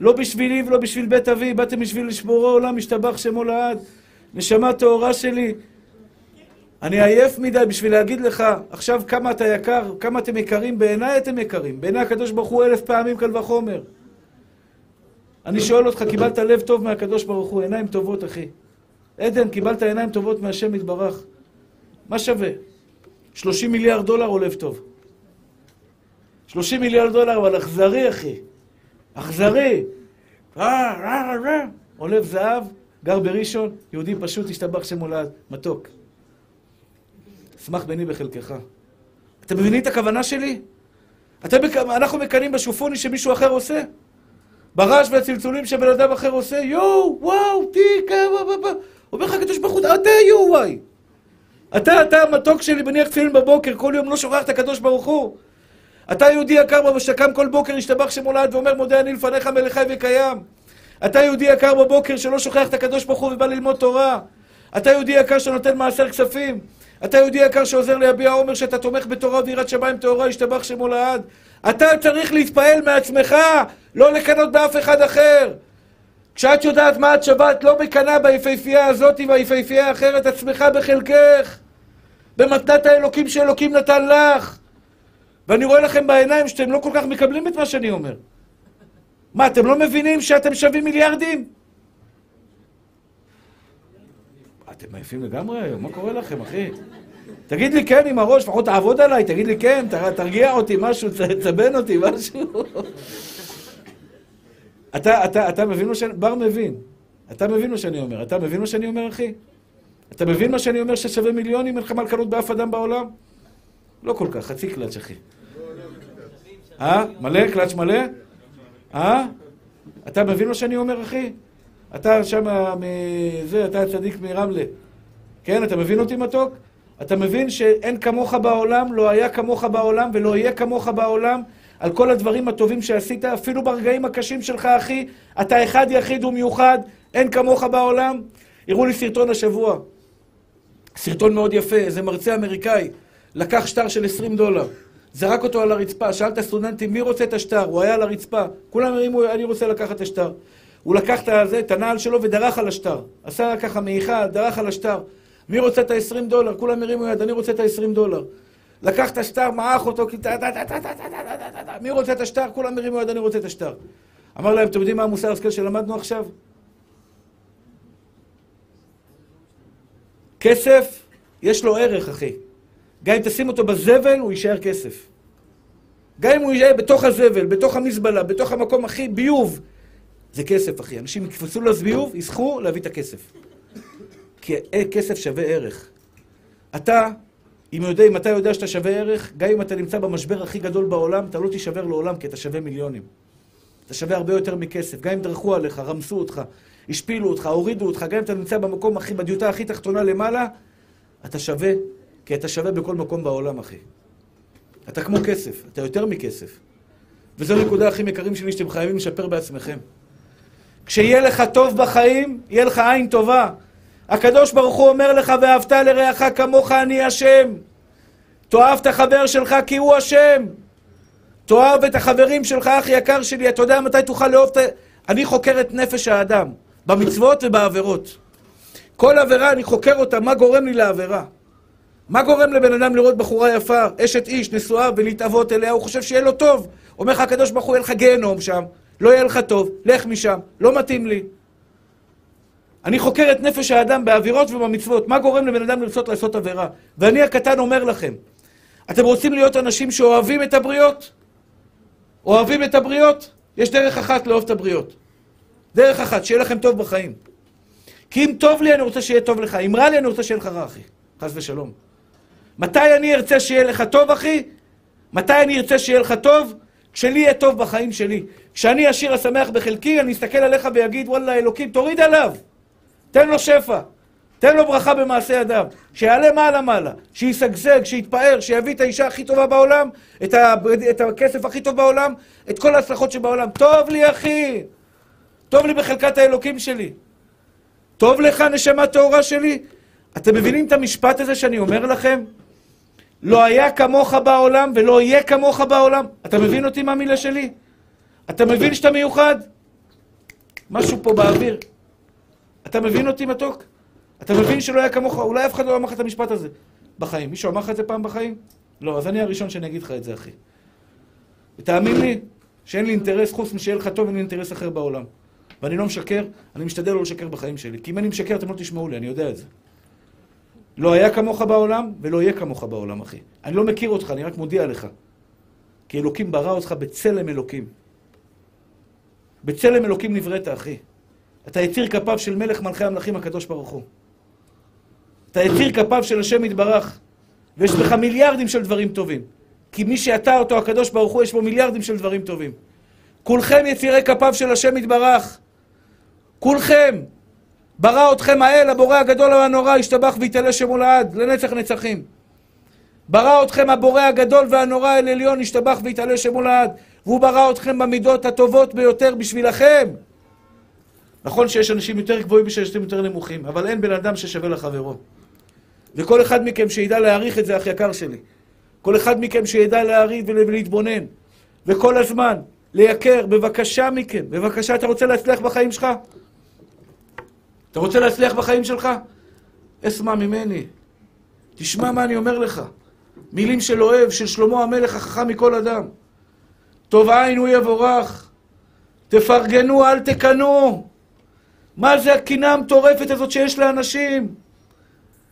לא בשבילי ולא בשביל בית אבי, באתם בשביל לשמורו עולם, משתבח שמו לעד. נשמה טהורה שלי. אני עייף מדי בשביל להגיד לך עכשיו כמה אתה יקר, כמה אתם יקרים, בעיניי אתם יקרים. בעיניי הקדוש ברוך הוא אלף פעמים קל וחומר. אני שואל אותך, קיבלת לב טוב מהקדוש ברוך הוא, עיניים טובות, אחי. עדן, קיבלת עיניים טובות מהשם יתברך. מה שווה? 30 מיליארד דולר הוא לב טוב. 30 מיליארד דולר, אבל אכזרי, אחי. אכזרי. עולב זהב, גר בראשון, יהודי פשוט, השתבח שם הולד, מתוק. אשמח בני בחלקך. אתם מבינים את הכוונה שלי? אתם, אנחנו מקנאים בשופוני שמישהו אחר עושה? ברעש והצלצולים שבן אדם אחר עושה? יואו, וואו, תיק, אומר לך הקדוש ברוך הוא, אתה יואו וואי. אתה, אתה המתוק שלי, מניח תפילין בבוקר, כל יום לא שוכח את הקדוש ברוך הוא. אתה יהודי יקר שקם כל בוקר, השתבח שמולד ואומר מודה אני לפניך מלך חי וקיים. אתה יהודי יקר בבוקר שלא שוכח את הקדוש ברוך הוא ובא ללמוד תורה. אתה יהודי יקר שנותן מעשר כספים. אתה יהודי יקר שעוזר להביע עומר שאתה תומך בתורה ויראת שמיים טהורה, השתבח שמו לעד. אתה צריך להתפעל מעצמך, לא לקנות באף אחד אחר. כשאת יודעת מה את את לא מקנאה ביפהפייה הזאת והיפהפייה האחרת, עצמך בחלקך. במתנת האלוקים שאלוקים נתן לך. ואני רואה לכם בעיניים שאתם לא כל כך מקבלים את מה שאני אומר. מה, אתם לא מבינים שאתם שווים מיליארדים? אתם עייפים לגמרי היום, מה קורה לכם, אחי? תגיד לי כן עם הראש, לפחות תעבוד עליי, תגיד לי כן, תרגיע אותי, משהו, תצבן אותי, משהו. אתה, אתה, אתה מבין מה שאני... בר מבין. אתה מבין מה שאני אומר. אתה מבין מה שאני אומר, אחי? אתה מבין מה שאני אומר ששווה מיליונים, אין לך מה לקנות באף אדם בעולם? לא כל כך, חצי קלאץ', אחי. אה? מלא? קלאץ' מלא? אה? אתה מבין מה שאני אומר, אחי? אתה שם מזה, אתה הצדיק מרמלה. כן, אתה מבין אותי מתוק? אתה מבין שאין כמוך בעולם, לא היה כמוך בעולם ולא יהיה כמוך בעולם על כל הדברים הטובים שעשית, אפילו ברגעים הקשים שלך, אחי, אתה אחד יחיד ומיוחד, אין כמוך בעולם. הראו לי סרטון השבוע, סרטון מאוד יפה, איזה מרצה אמריקאי, לקח שטר של 20 דולר, זרק אותו על הרצפה, שאל את הסטודנטים מי רוצה את השטר, הוא היה על הרצפה, כולם הרימו, אני רוצה לקחת את השטר. הוא לקח את, הזה, את הנעל שלו ודרך על השטר. עשה ככה מעיכה, דרך על השטר. מי רוצה את ה-20 דולר? כולם הרימו יד, אני רוצה את ה-20 דולר. לקח את השטר, מעך אותו, מי רוצה את השטר? כולם הרימו יד, אני רוצה את השטר. אמר להם, אתם יודעים מה המוסר השכל שלמדנו עכשיו? כסף, יש לו ערך, אחי. גם אם תשים אותו בזבל, הוא יישאר כסף. גם אם הוא יהיה בתוך הזבל, בתוך המזבלה, בתוך המקום הכי ביוב, זה כסף, אחי. אנשים יקפצו לזביוב, יסחו להביא את הכסף. כי כסף שווה ערך. אתה, אם, יודע, אם אתה יודע שאתה שווה ערך, גם אם אתה נמצא במשבר הכי גדול בעולם, אתה לא תישבר לעולם, כי אתה שווה מיליונים. אתה שווה הרבה יותר מכסף. גם אם דרכו עליך, רמסו אותך, השפילו אותך, הורידו אותך, גם אם אתה נמצא במקום הכי, בדיוטה הכי תחתונה למעלה, אתה שווה, כי אתה שווה בכל מקום בעולם, אחי. אתה כמו כסף, אתה יותר מכסף. וזו הנקודה הכי יקרים שלי שאתם חייבים לשפר בעצמכם. כשיהיה לך טוב בחיים, יהיה לך עין טובה. הקדוש ברוך הוא אומר לך, ואהבת לרעך כמוך אני השם. תאהב את החבר שלך כי הוא השם. תאהב את החברים שלך, אח יקר שלי. אתה יודע מתי תוכל לאהוב את ה... אני חוקר את נפש האדם, במצוות ובעבירות. כל עבירה, אני חוקר אותה, מה גורם לי לעבירה. מה גורם לבן אדם לראות בחורה יפה, אשת איש, נשואה, ולהתאבות אליה? הוא חושב שיהיה לו טוב. אומר לך הקדוש ברוך הוא, יהיה לך גיהנום שם. לא יהיה לך טוב, לך משם, לא מתאים לי. אני חוקר את נפש האדם באווירות ובמצוות. מה גורם לבן אדם לרצות לעשות עבירה? ואני הקטן אומר לכם, אתם רוצים להיות אנשים שאוהבים את הבריות? אוהבים את הבריות? יש דרך אחת לאהוב את הבריות. דרך אחת, שיהיה לכם טוב בחיים. כי אם טוב לי, אני רוצה שיהיה טוב לך. אם רע לי, אני רוצה שיהיה לך רע, אחי. חס ושלום. מתי אני ארצה שיהיה לך טוב, אחי? מתי אני ארצה שיהיה לך טוב? כשלי יהיה טוב בחיים שלי. כשאני אשיר השמח בחלקי, אני אסתכל עליך ויגיד, וואלה, אלוקים, תוריד עליו. תן לו שפע. תן לו ברכה במעשה ידיו. שיעלה מעלה מעלה. שישגשג, שיתפאר, שיביא את האישה הכי טובה בעולם, את, ה... את הכסף הכי טוב בעולם, את כל ההצלחות שבעולם. טוב לי, אחי. טוב לי בחלקת האלוקים שלי. טוב לך, נשמה טהורה שלי? אתם מבינים את המשפט הזה שאני אומר לכם? לא היה כמוך בעולם ולא יהיה כמוך בעולם. אתה מבין אותי מה המילה שלי? אתה מבין שאתה מיוחד? משהו פה באוויר. אתה מבין אותי מתוק? אתה מבין שלא היה כמוך? אולי אף אחד לא אמר לך את המשפט הזה בחיים. מישהו אמר לך את זה פעם בחיים? לא, אז אני הראשון שאני אגיד לך את זה, אחי. ותאמין לי שאין לי אינטרס, חוץ משיהיה לך טוב, אין לי אינטרס אחר בעולם. ואני לא משקר, אני משתדל לא לשקר בחיים שלי. כי אם אני משקר, אתם לא תשמעו לי, אני יודע את זה. לא היה כמוך בעולם, ולא יהיה כמוך בעולם, אחי. אני לא מכיר אותך, אני רק מודיע לך. כי אלוקים ברא אותך בצלם אלוקים. בצלם אלוקים נבראת, אחי. אתה יציר כפיו של מלך מלכי המלכים הקדוש ברוך הוא. אתה יציר כפיו של השם יתברך, ויש לך מיליארדים של דברים טובים. כי מי שאתה אותו הקדוש ברוך הוא, יש בו מיליארדים של דברים טובים. כולכם יצירי כפיו של השם יתברך. כולכם. ברא אתכם האל, הבורא הגדול והנורא, ישתבח ויתעלה שמו לעד, לנצח נצחים. ברא אתכם הבורא הגדול והנורא אל עליון, ישתבח ויתעלה שמו לעד. והוא ברא אתכם במידות הטובות ביותר בשבילכם. נכון שיש אנשים יותר גבוהים ויש אנשים יותר נמוכים, אבל אין בן אדם ששווה לחברו. וכל אחד מכם שידע להעריך את זה, אח יקר שלי. כל אחד מכם שידע להעריך ולהתבונן. וכל הזמן, לייקר, בבקשה מכם, בבקשה, אתה רוצה להצליח בחיים שלך? אתה רוצה להצליח בחיים שלך? אסמע ממני. תשמע מה אני אומר לך. מילים של אוהב, של שלמה המלך החכם מכל אדם. טוב עין הוא יבורך. תפרגנו, אל תקנו. מה זה הקנאה המטורפת הזאת שיש לאנשים?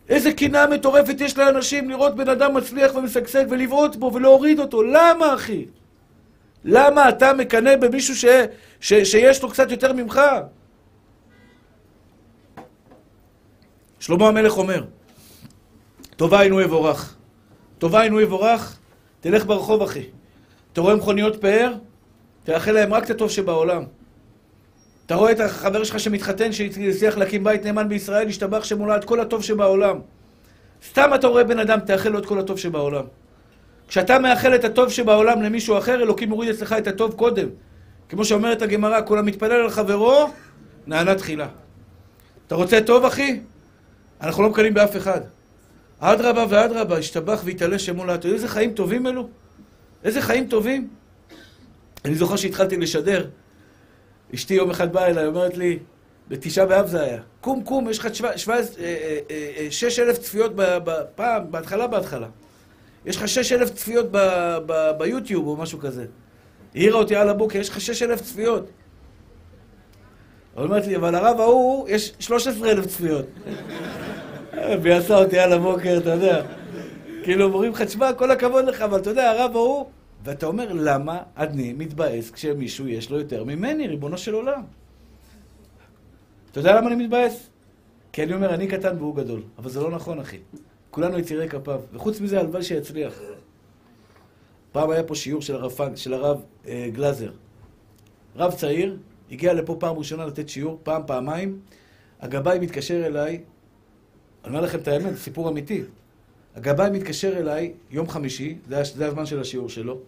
איזה קנאה מטורפת יש לאנשים לראות בן אדם מצליח ומשגשג ולבעוט בו ולהוריד אותו. למה, אחי? למה אתה מקנא במישהו ש, ש, שיש לו קצת יותר ממך? שלמה המלך אומר, טובה אינו יבורך. טובה אינו יבורך, תלך ברחוב, אחי. אתה רואה מכוניות פאר? תאחל להם רק את הטוב שבעולם. אתה רואה את החבר שלך שמתחתן, שהצליח להקים בית נאמן בישראל, השתבח שמולה את כל הטוב שבעולם. סתם אתה רואה בן אדם, תאחל לו את כל הטוב שבעולם. כשאתה מאחל את הטוב שבעולם למישהו אחר, אלוקים מוריד אצלך את הטוב קודם. כמו שאומרת הגמרא, כל המתפלל על חברו, נענה תחילה. אתה רוצה טוב, אחי? אנחנו לא מקנאים באף אחד. אדרבה ואדרבה, השתבח והתעלה שמולה. אתה יודע איזה חיים טובים אלו? איזה חיים טובים? אני זוכר שהתחלתי לשדר, אשתי יום אחד באה אליי, אומרת לי, בתשעה באב זה היה, קום קום, יש לך אה, אה, אה, שש אלף צפיות פעם, בהתחלה בהתחלה. יש לך שש אלף צפיות ביוטיוב או משהו כזה. העירה אותי על הבוקר, יש לך שש אלף צפיות. היא אומרת לי, אבל הרב ההוא, יש שלוש עשרה אלף צפיות. ביאסה אותי על הבוקר, אתה יודע. כאילו, אומרים לך, תשמע, כל הכבוד לך, אבל אתה יודע, הרב ההוא... ואתה אומר, למה אני מתבאס כשמישהו יש לו יותר ממני, ריבונו של עולם? אתה יודע למה אני מתבאס? כי אני אומר, אני קטן והוא גדול. אבל זה לא נכון, אחי. כולנו יצירי כפיו. וחוץ מזה, הלוואי שיצליח. פעם היה פה שיעור של הרב, של הרב אה, גלזר. רב צעיר, הגיע לפה פעם ראשונה לתת שיעור, פעם, פעמיים. הגבאי מתקשר אליי, אני אומר לכם את האמת, סיפור אמיתי. הגבאי מתקשר אליי יום חמישי, זה, זה הזמן של השיעור שלו,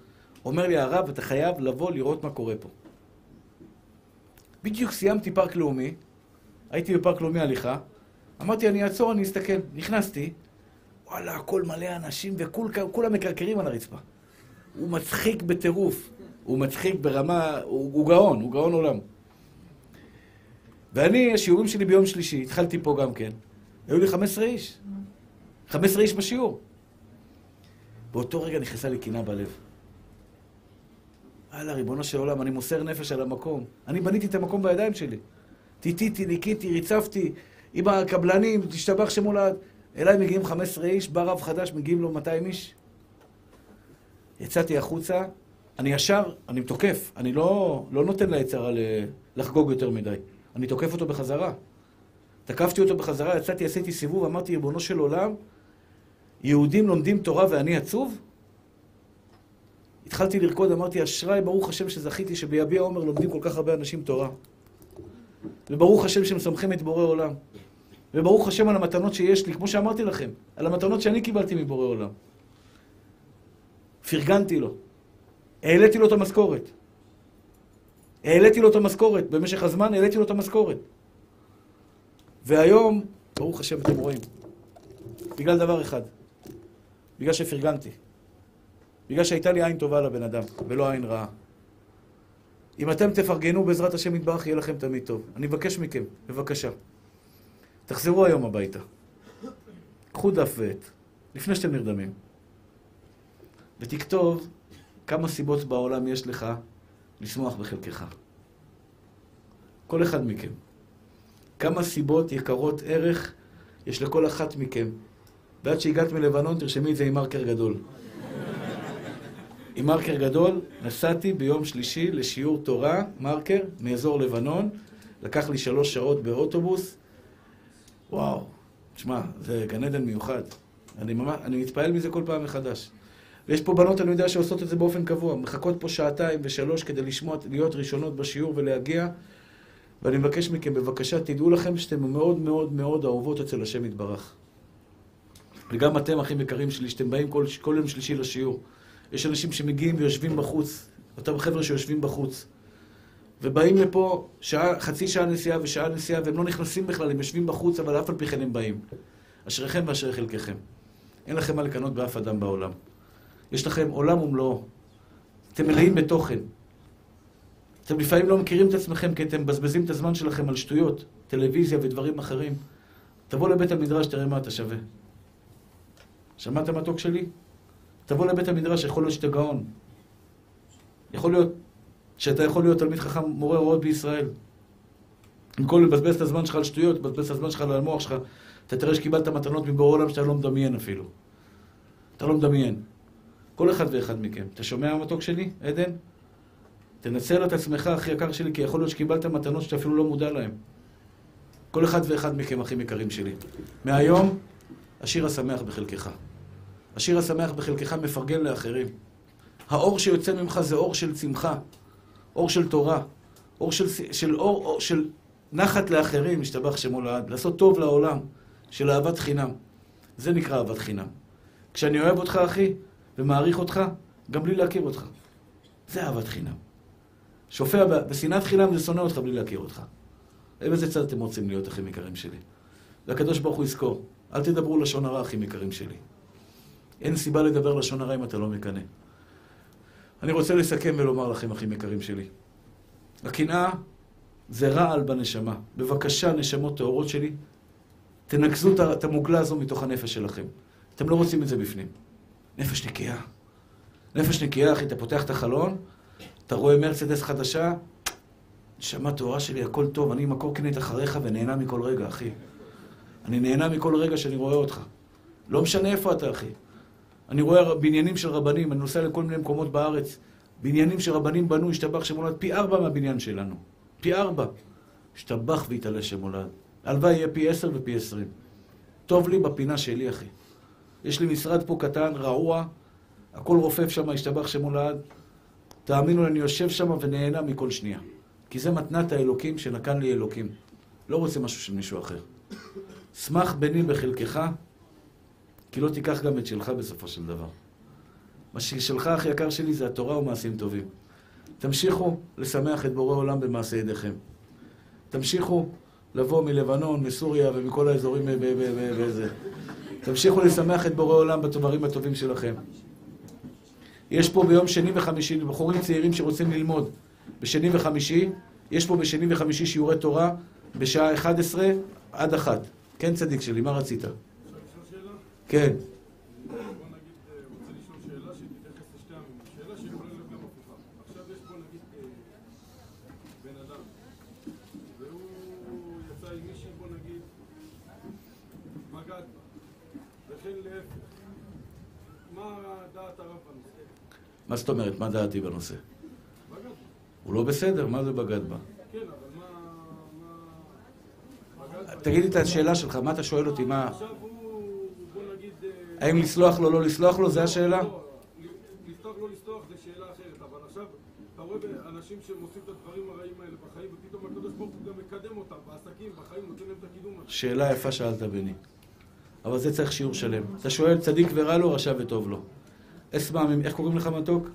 אומר לי, הרב, אתה חייב לבוא לראות מה קורה פה. בדיוק סיימתי פארק לאומי, הייתי בפארק לאומי הליכה, אמרתי, אני אעצור, אני אסתכל. נכנסתי, וואלה, הכל מלא אנשים וכולם מקרקרים על הרצפה. הוא מצחיק בטירוף. הוא מצחיק ברמה, הוא, הוא גאון, הוא גאון עולם. ואני, השיעורים שלי ביום שלישי, התחלתי פה גם כן, היו לי 15 איש. 15 איש בשיעור. באותו רגע נכנסה לי קינה בלב. הלאה, ריבונו של עולם, אני מוסר נפש על המקום. אני בניתי את המקום בידיים שלי. טיטיתי, ניקיתי, ריצפתי, עם הקבלנים, תשתבח שמולד. אליי מגיעים 15 איש, בא רב חדש, מגיעים לו 200 איש. יצאתי החוצה, אני ישר, אני תוקף, אני לא, לא נותן ליצרה לחגוג יותר מדי. אני תוקף אותו בחזרה. תקפתי אותו בחזרה, יצאתי, עשיתי סיבוב, אמרתי, ריבונו של עולם, יהודים לומדים תורה ואני עצוב? התחלתי לרקוד, אמרתי, אשראי, ברוך השם שזכיתי שביביע עומר לומדים כל כך הרבה אנשים תורה. וברוך השם שמשמחים את בורא עולם. וברוך השם על המתנות שיש לי, כמו שאמרתי לכם, על המתנות שאני קיבלתי מבורא עולם. פרגנתי לו. העליתי לו את המשכורת. העליתי לו את המשכורת. במשך הזמן העליתי לו את המשכורת. והיום, ברוך השם, אתם רואים, בגלל דבר אחד, בגלל שפרגנתי. בגלל שהייתה לי עין טובה לבן אדם, ולא עין רעה. אם אתם תפרגנו בעזרת השם יתברך, יהיה לכם תמיד טוב. אני מבקש מכם, בבקשה, תחזרו היום הביתה. קחו דף ועט, לפני שאתם נרדמים, ותכתוב כמה סיבות בעולם יש לך לשמוח בחלקך. כל אחד מכם. כמה סיבות יקרות ערך יש לכל אחת מכם. ועד שהגעת מלבנון, תרשמי את זה עם מרקר גדול. עם מרקר גדול, נסעתי ביום שלישי לשיעור תורה, מרקר, מאזור לבנון. לקח לי שלוש שעות באוטובוס. וואו, תשמע, זה גן עדן מיוחד. אני, ממש, אני מתפעל מזה כל פעם מחדש. ויש פה בנות, אני יודע, שעושות את זה באופן קבוע. מחכות פה שעתיים ושלוש כדי לשמוע, להיות ראשונות בשיעור ולהגיע. ואני מבקש מכם, בבקשה, תדעו לכם שאתם מאוד מאוד מאוד אהובות אצל השם יתברך. וגם אתם, אחים יקרים שלי, שאתם באים כל, כל יום שלישי לשיעור. יש אנשים שמגיעים ויושבים בחוץ, אותם חבר'ה שיושבים בחוץ, ובאים לפה שעה, חצי שעה נסיעה ושעה נסיעה, והם לא נכנסים בכלל, הם יושבים בחוץ, אבל אף על פי כן הם באים. אשריכם ואשרי חלקכם. אין לכם מה לקנות באף אדם בעולם. יש לכם עולם ומלואו. אתם מלאים בתוכן. אתם לפעמים לא מכירים את עצמכם כי אתם מבזבזים את הזמן שלכם על שטויות, טלוויזיה ודברים אחרים. תבוא לבית המדרש, תראה מה אתה שווה. שמעת מתוק שלי? תבוא לבית המדרש, יכול להיות שאתה גאון. יכול להיות. שאתה יכול להיות תלמיד חכם, מורה הוראות בישראל. במקום לבזבז את הזמן שלך על שטויות, לבזבז את הזמן שלך על המוח שלך, אתה תראה שקיבלת מתנות מבורא עולם שאתה לא מדמיין אפילו. אתה לא מדמיין. כל אחד ואחד מכם. אתה שומע המתוק שלי, עדן? תנצל את עצמך, הכי יקר שלי, כי יכול להיות שקיבלת מתנות שאתה אפילו לא מודע להן. כל אחד ואחד מכם, אחים יקרים שלי. מהיום, השיר השמח בחלקך. השיר השמח בחלקך מפרגן לאחרים. האור שיוצא ממך זה אור של צמחה, אור של תורה, אור של, של, אור, אור של נחת לאחרים, משתבח שמו לעד, לעשות טוב לעולם, של אהבת חינם. זה נקרא אהבת חינם. כשאני אוהב אותך, אחי, ומעריך אותך, גם בלי להכיר אותך. זה אהבת חינם. שופע בשנאת חינם זה שונא אותך בלי להכיר אותך. באיזה צד אתם רוצים להיות, אחים יקרים שלי? והקדוש ברוך הוא יזכור, אל תדברו לשון הרע, אחים יקרים שלי. אין סיבה לדבר לשון הרע אם אתה לא מקנא. אני רוצה לסכם ולומר לכם, אחים יקרים שלי. הקנאה זה רעל בנשמה. בבקשה, נשמות טהורות שלי, תנקזו את המוגלה הזו מתוך הנפש שלכם. אתם לא רוצים את זה בפנים. נפש נקייה. נפש נקייה, אחי, אתה פותח את החלון, אתה רואה מרצדס חדשה, נשמה טהורה שלי, הכל טוב, אני עם הקורקינט אחריך ונהנה מכל רגע, אחי. אני נהנה מכל רגע שאני רואה אותך. לא משנה איפה אתה, אחי. אני רואה בניינים של רבנים, אני נוסע לכל מיני מקומות בארץ. בניינים שרבנים בנו, השתבח שמולד פי ארבע מהבניין שלנו. פי ארבע. השתבח והתעלה שמולד. הלוואי יהיה פי עשר ופי עשרים. טוב לי בפינה שלי, אחי. יש לי משרד פה קטן, רעוע, הכל רופף שם, השתבח שמולד. תאמינו לי, אני יושב שם ונהנה מכל שנייה. כי זה מתנת האלוקים שנקן לי אלוקים. לא רוצה משהו של מישהו אחר. שמח בני בחלקך, כי לא תיקח גם את שלך בסופו של דבר. מה ששלך, הכי יקר שלי, זה התורה ומעשים טובים. תמשיכו לשמח את בורא עולם במעשה ידיכם. תמשיכו לבוא מלבנון, מסוריה ומכל האזורים וזה. תמשיכו לשמח את בורא עולם בדברים הטובים שלכם. יש פה ביום שני וחמישי, בחורים צעירים שרוצים ללמוד בשני וחמישי, יש פה בשני וחמישי שיעורי תורה בשעה 11 עד 1. כן, צדיק שלי, מה רצית? כן. מה זאת אומרת? מה דעתי בנושא? הוא לא בסדר, מה זה בגד בה? תגיד לי את השאלה שלך, מה אתה שואל אותי? מה... האם לסלוח לו, לא לסלוח לו? זה השאלה? לא, לסלוח, לא לסלוח זה שאלה אחרת, אבל עכשיו אתה רואה אנשים שהם עושים את הדברים הרעים האלה בחיים, ופתאום הקדוש ברוך הוא גם מקדם אותם בעסקים, בחיים, נותן להם את הקידום הזה. שאלה יפה שאלת בני. אבל זה צריך שיעור שלם. אתה שואל צדיק ורע לו, רשע וטוב לו. אסמע, איך קוראים לך מתוק?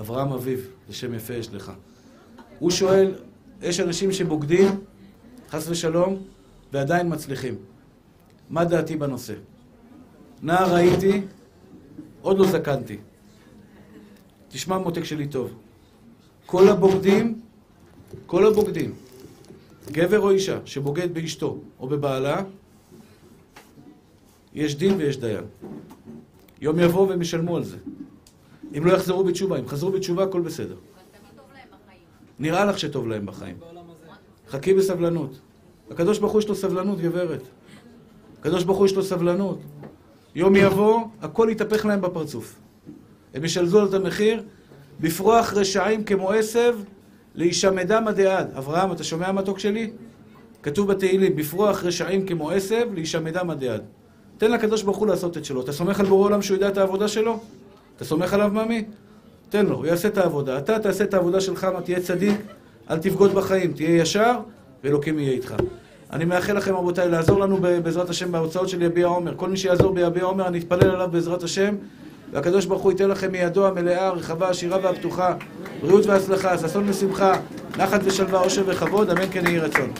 אברהם אביב, זה שם יפה יש לך. הוא שואל, יש אנשים שבוגדים, חס ושלום, ועדיין מצליחים. מה דעתי בנושא? נער הייתי, עוד לא זקנתי. תשמע מותק שלי טוב. כל הבוגדים, כל הבוגדים, גבר או אישה, שבוגד באשתו או בבעלה, יש דין ויש דיין. יום יבוא והם ישלמו על זה. אם לא יחזרו בתשובה, אם חזרו בתשובה, הכל בסדר. נראה לך שטוב להם בחיים. חכי בסבלנות. הקדוש ברוך הוא יש לו סבלנות, גברת. הקדוש ברוך הוא יש לו סבלנות. יום יבוא, הכל יתהפך להם בפרצוף. הם ישלזו על את המחיר, בפרוח רשעים כמו עשב, להישמדם עד. אברהם, אתה שומע מתוק שלי? כתוב בתהילים, בפרוח רשעים כמו עשב, להישמדם עד. תן לקדוש ברוך הוא לעשות את שלו. אתה סומך על בורא עולם שהוא ידע את העבודה שלו? אתה סומך עליו, ממי? תן לו, הוא יעשה את העבודה. אתה תעשה את העבודה שלך, מה תהיה צדיק, אל תבגוד בחיים, תהיה ישר, ואלוקים יהיה איתך. אני מאחל לכם, רבותיי, לעזור לנו בעזרת השם בהוצאות של יביע עומר. כל מי שיעזור ביביע עומר, אני אתפלל עליו בעזרת השם, והקדוש ברוך הוא ייתן לכם מידו המלאה, הרחבה, השירה והפתוחה, בריאות והצלחה, ששון ושמחה, נחת ושלווה, עושר וכבוד, אמן כן יהי רצון.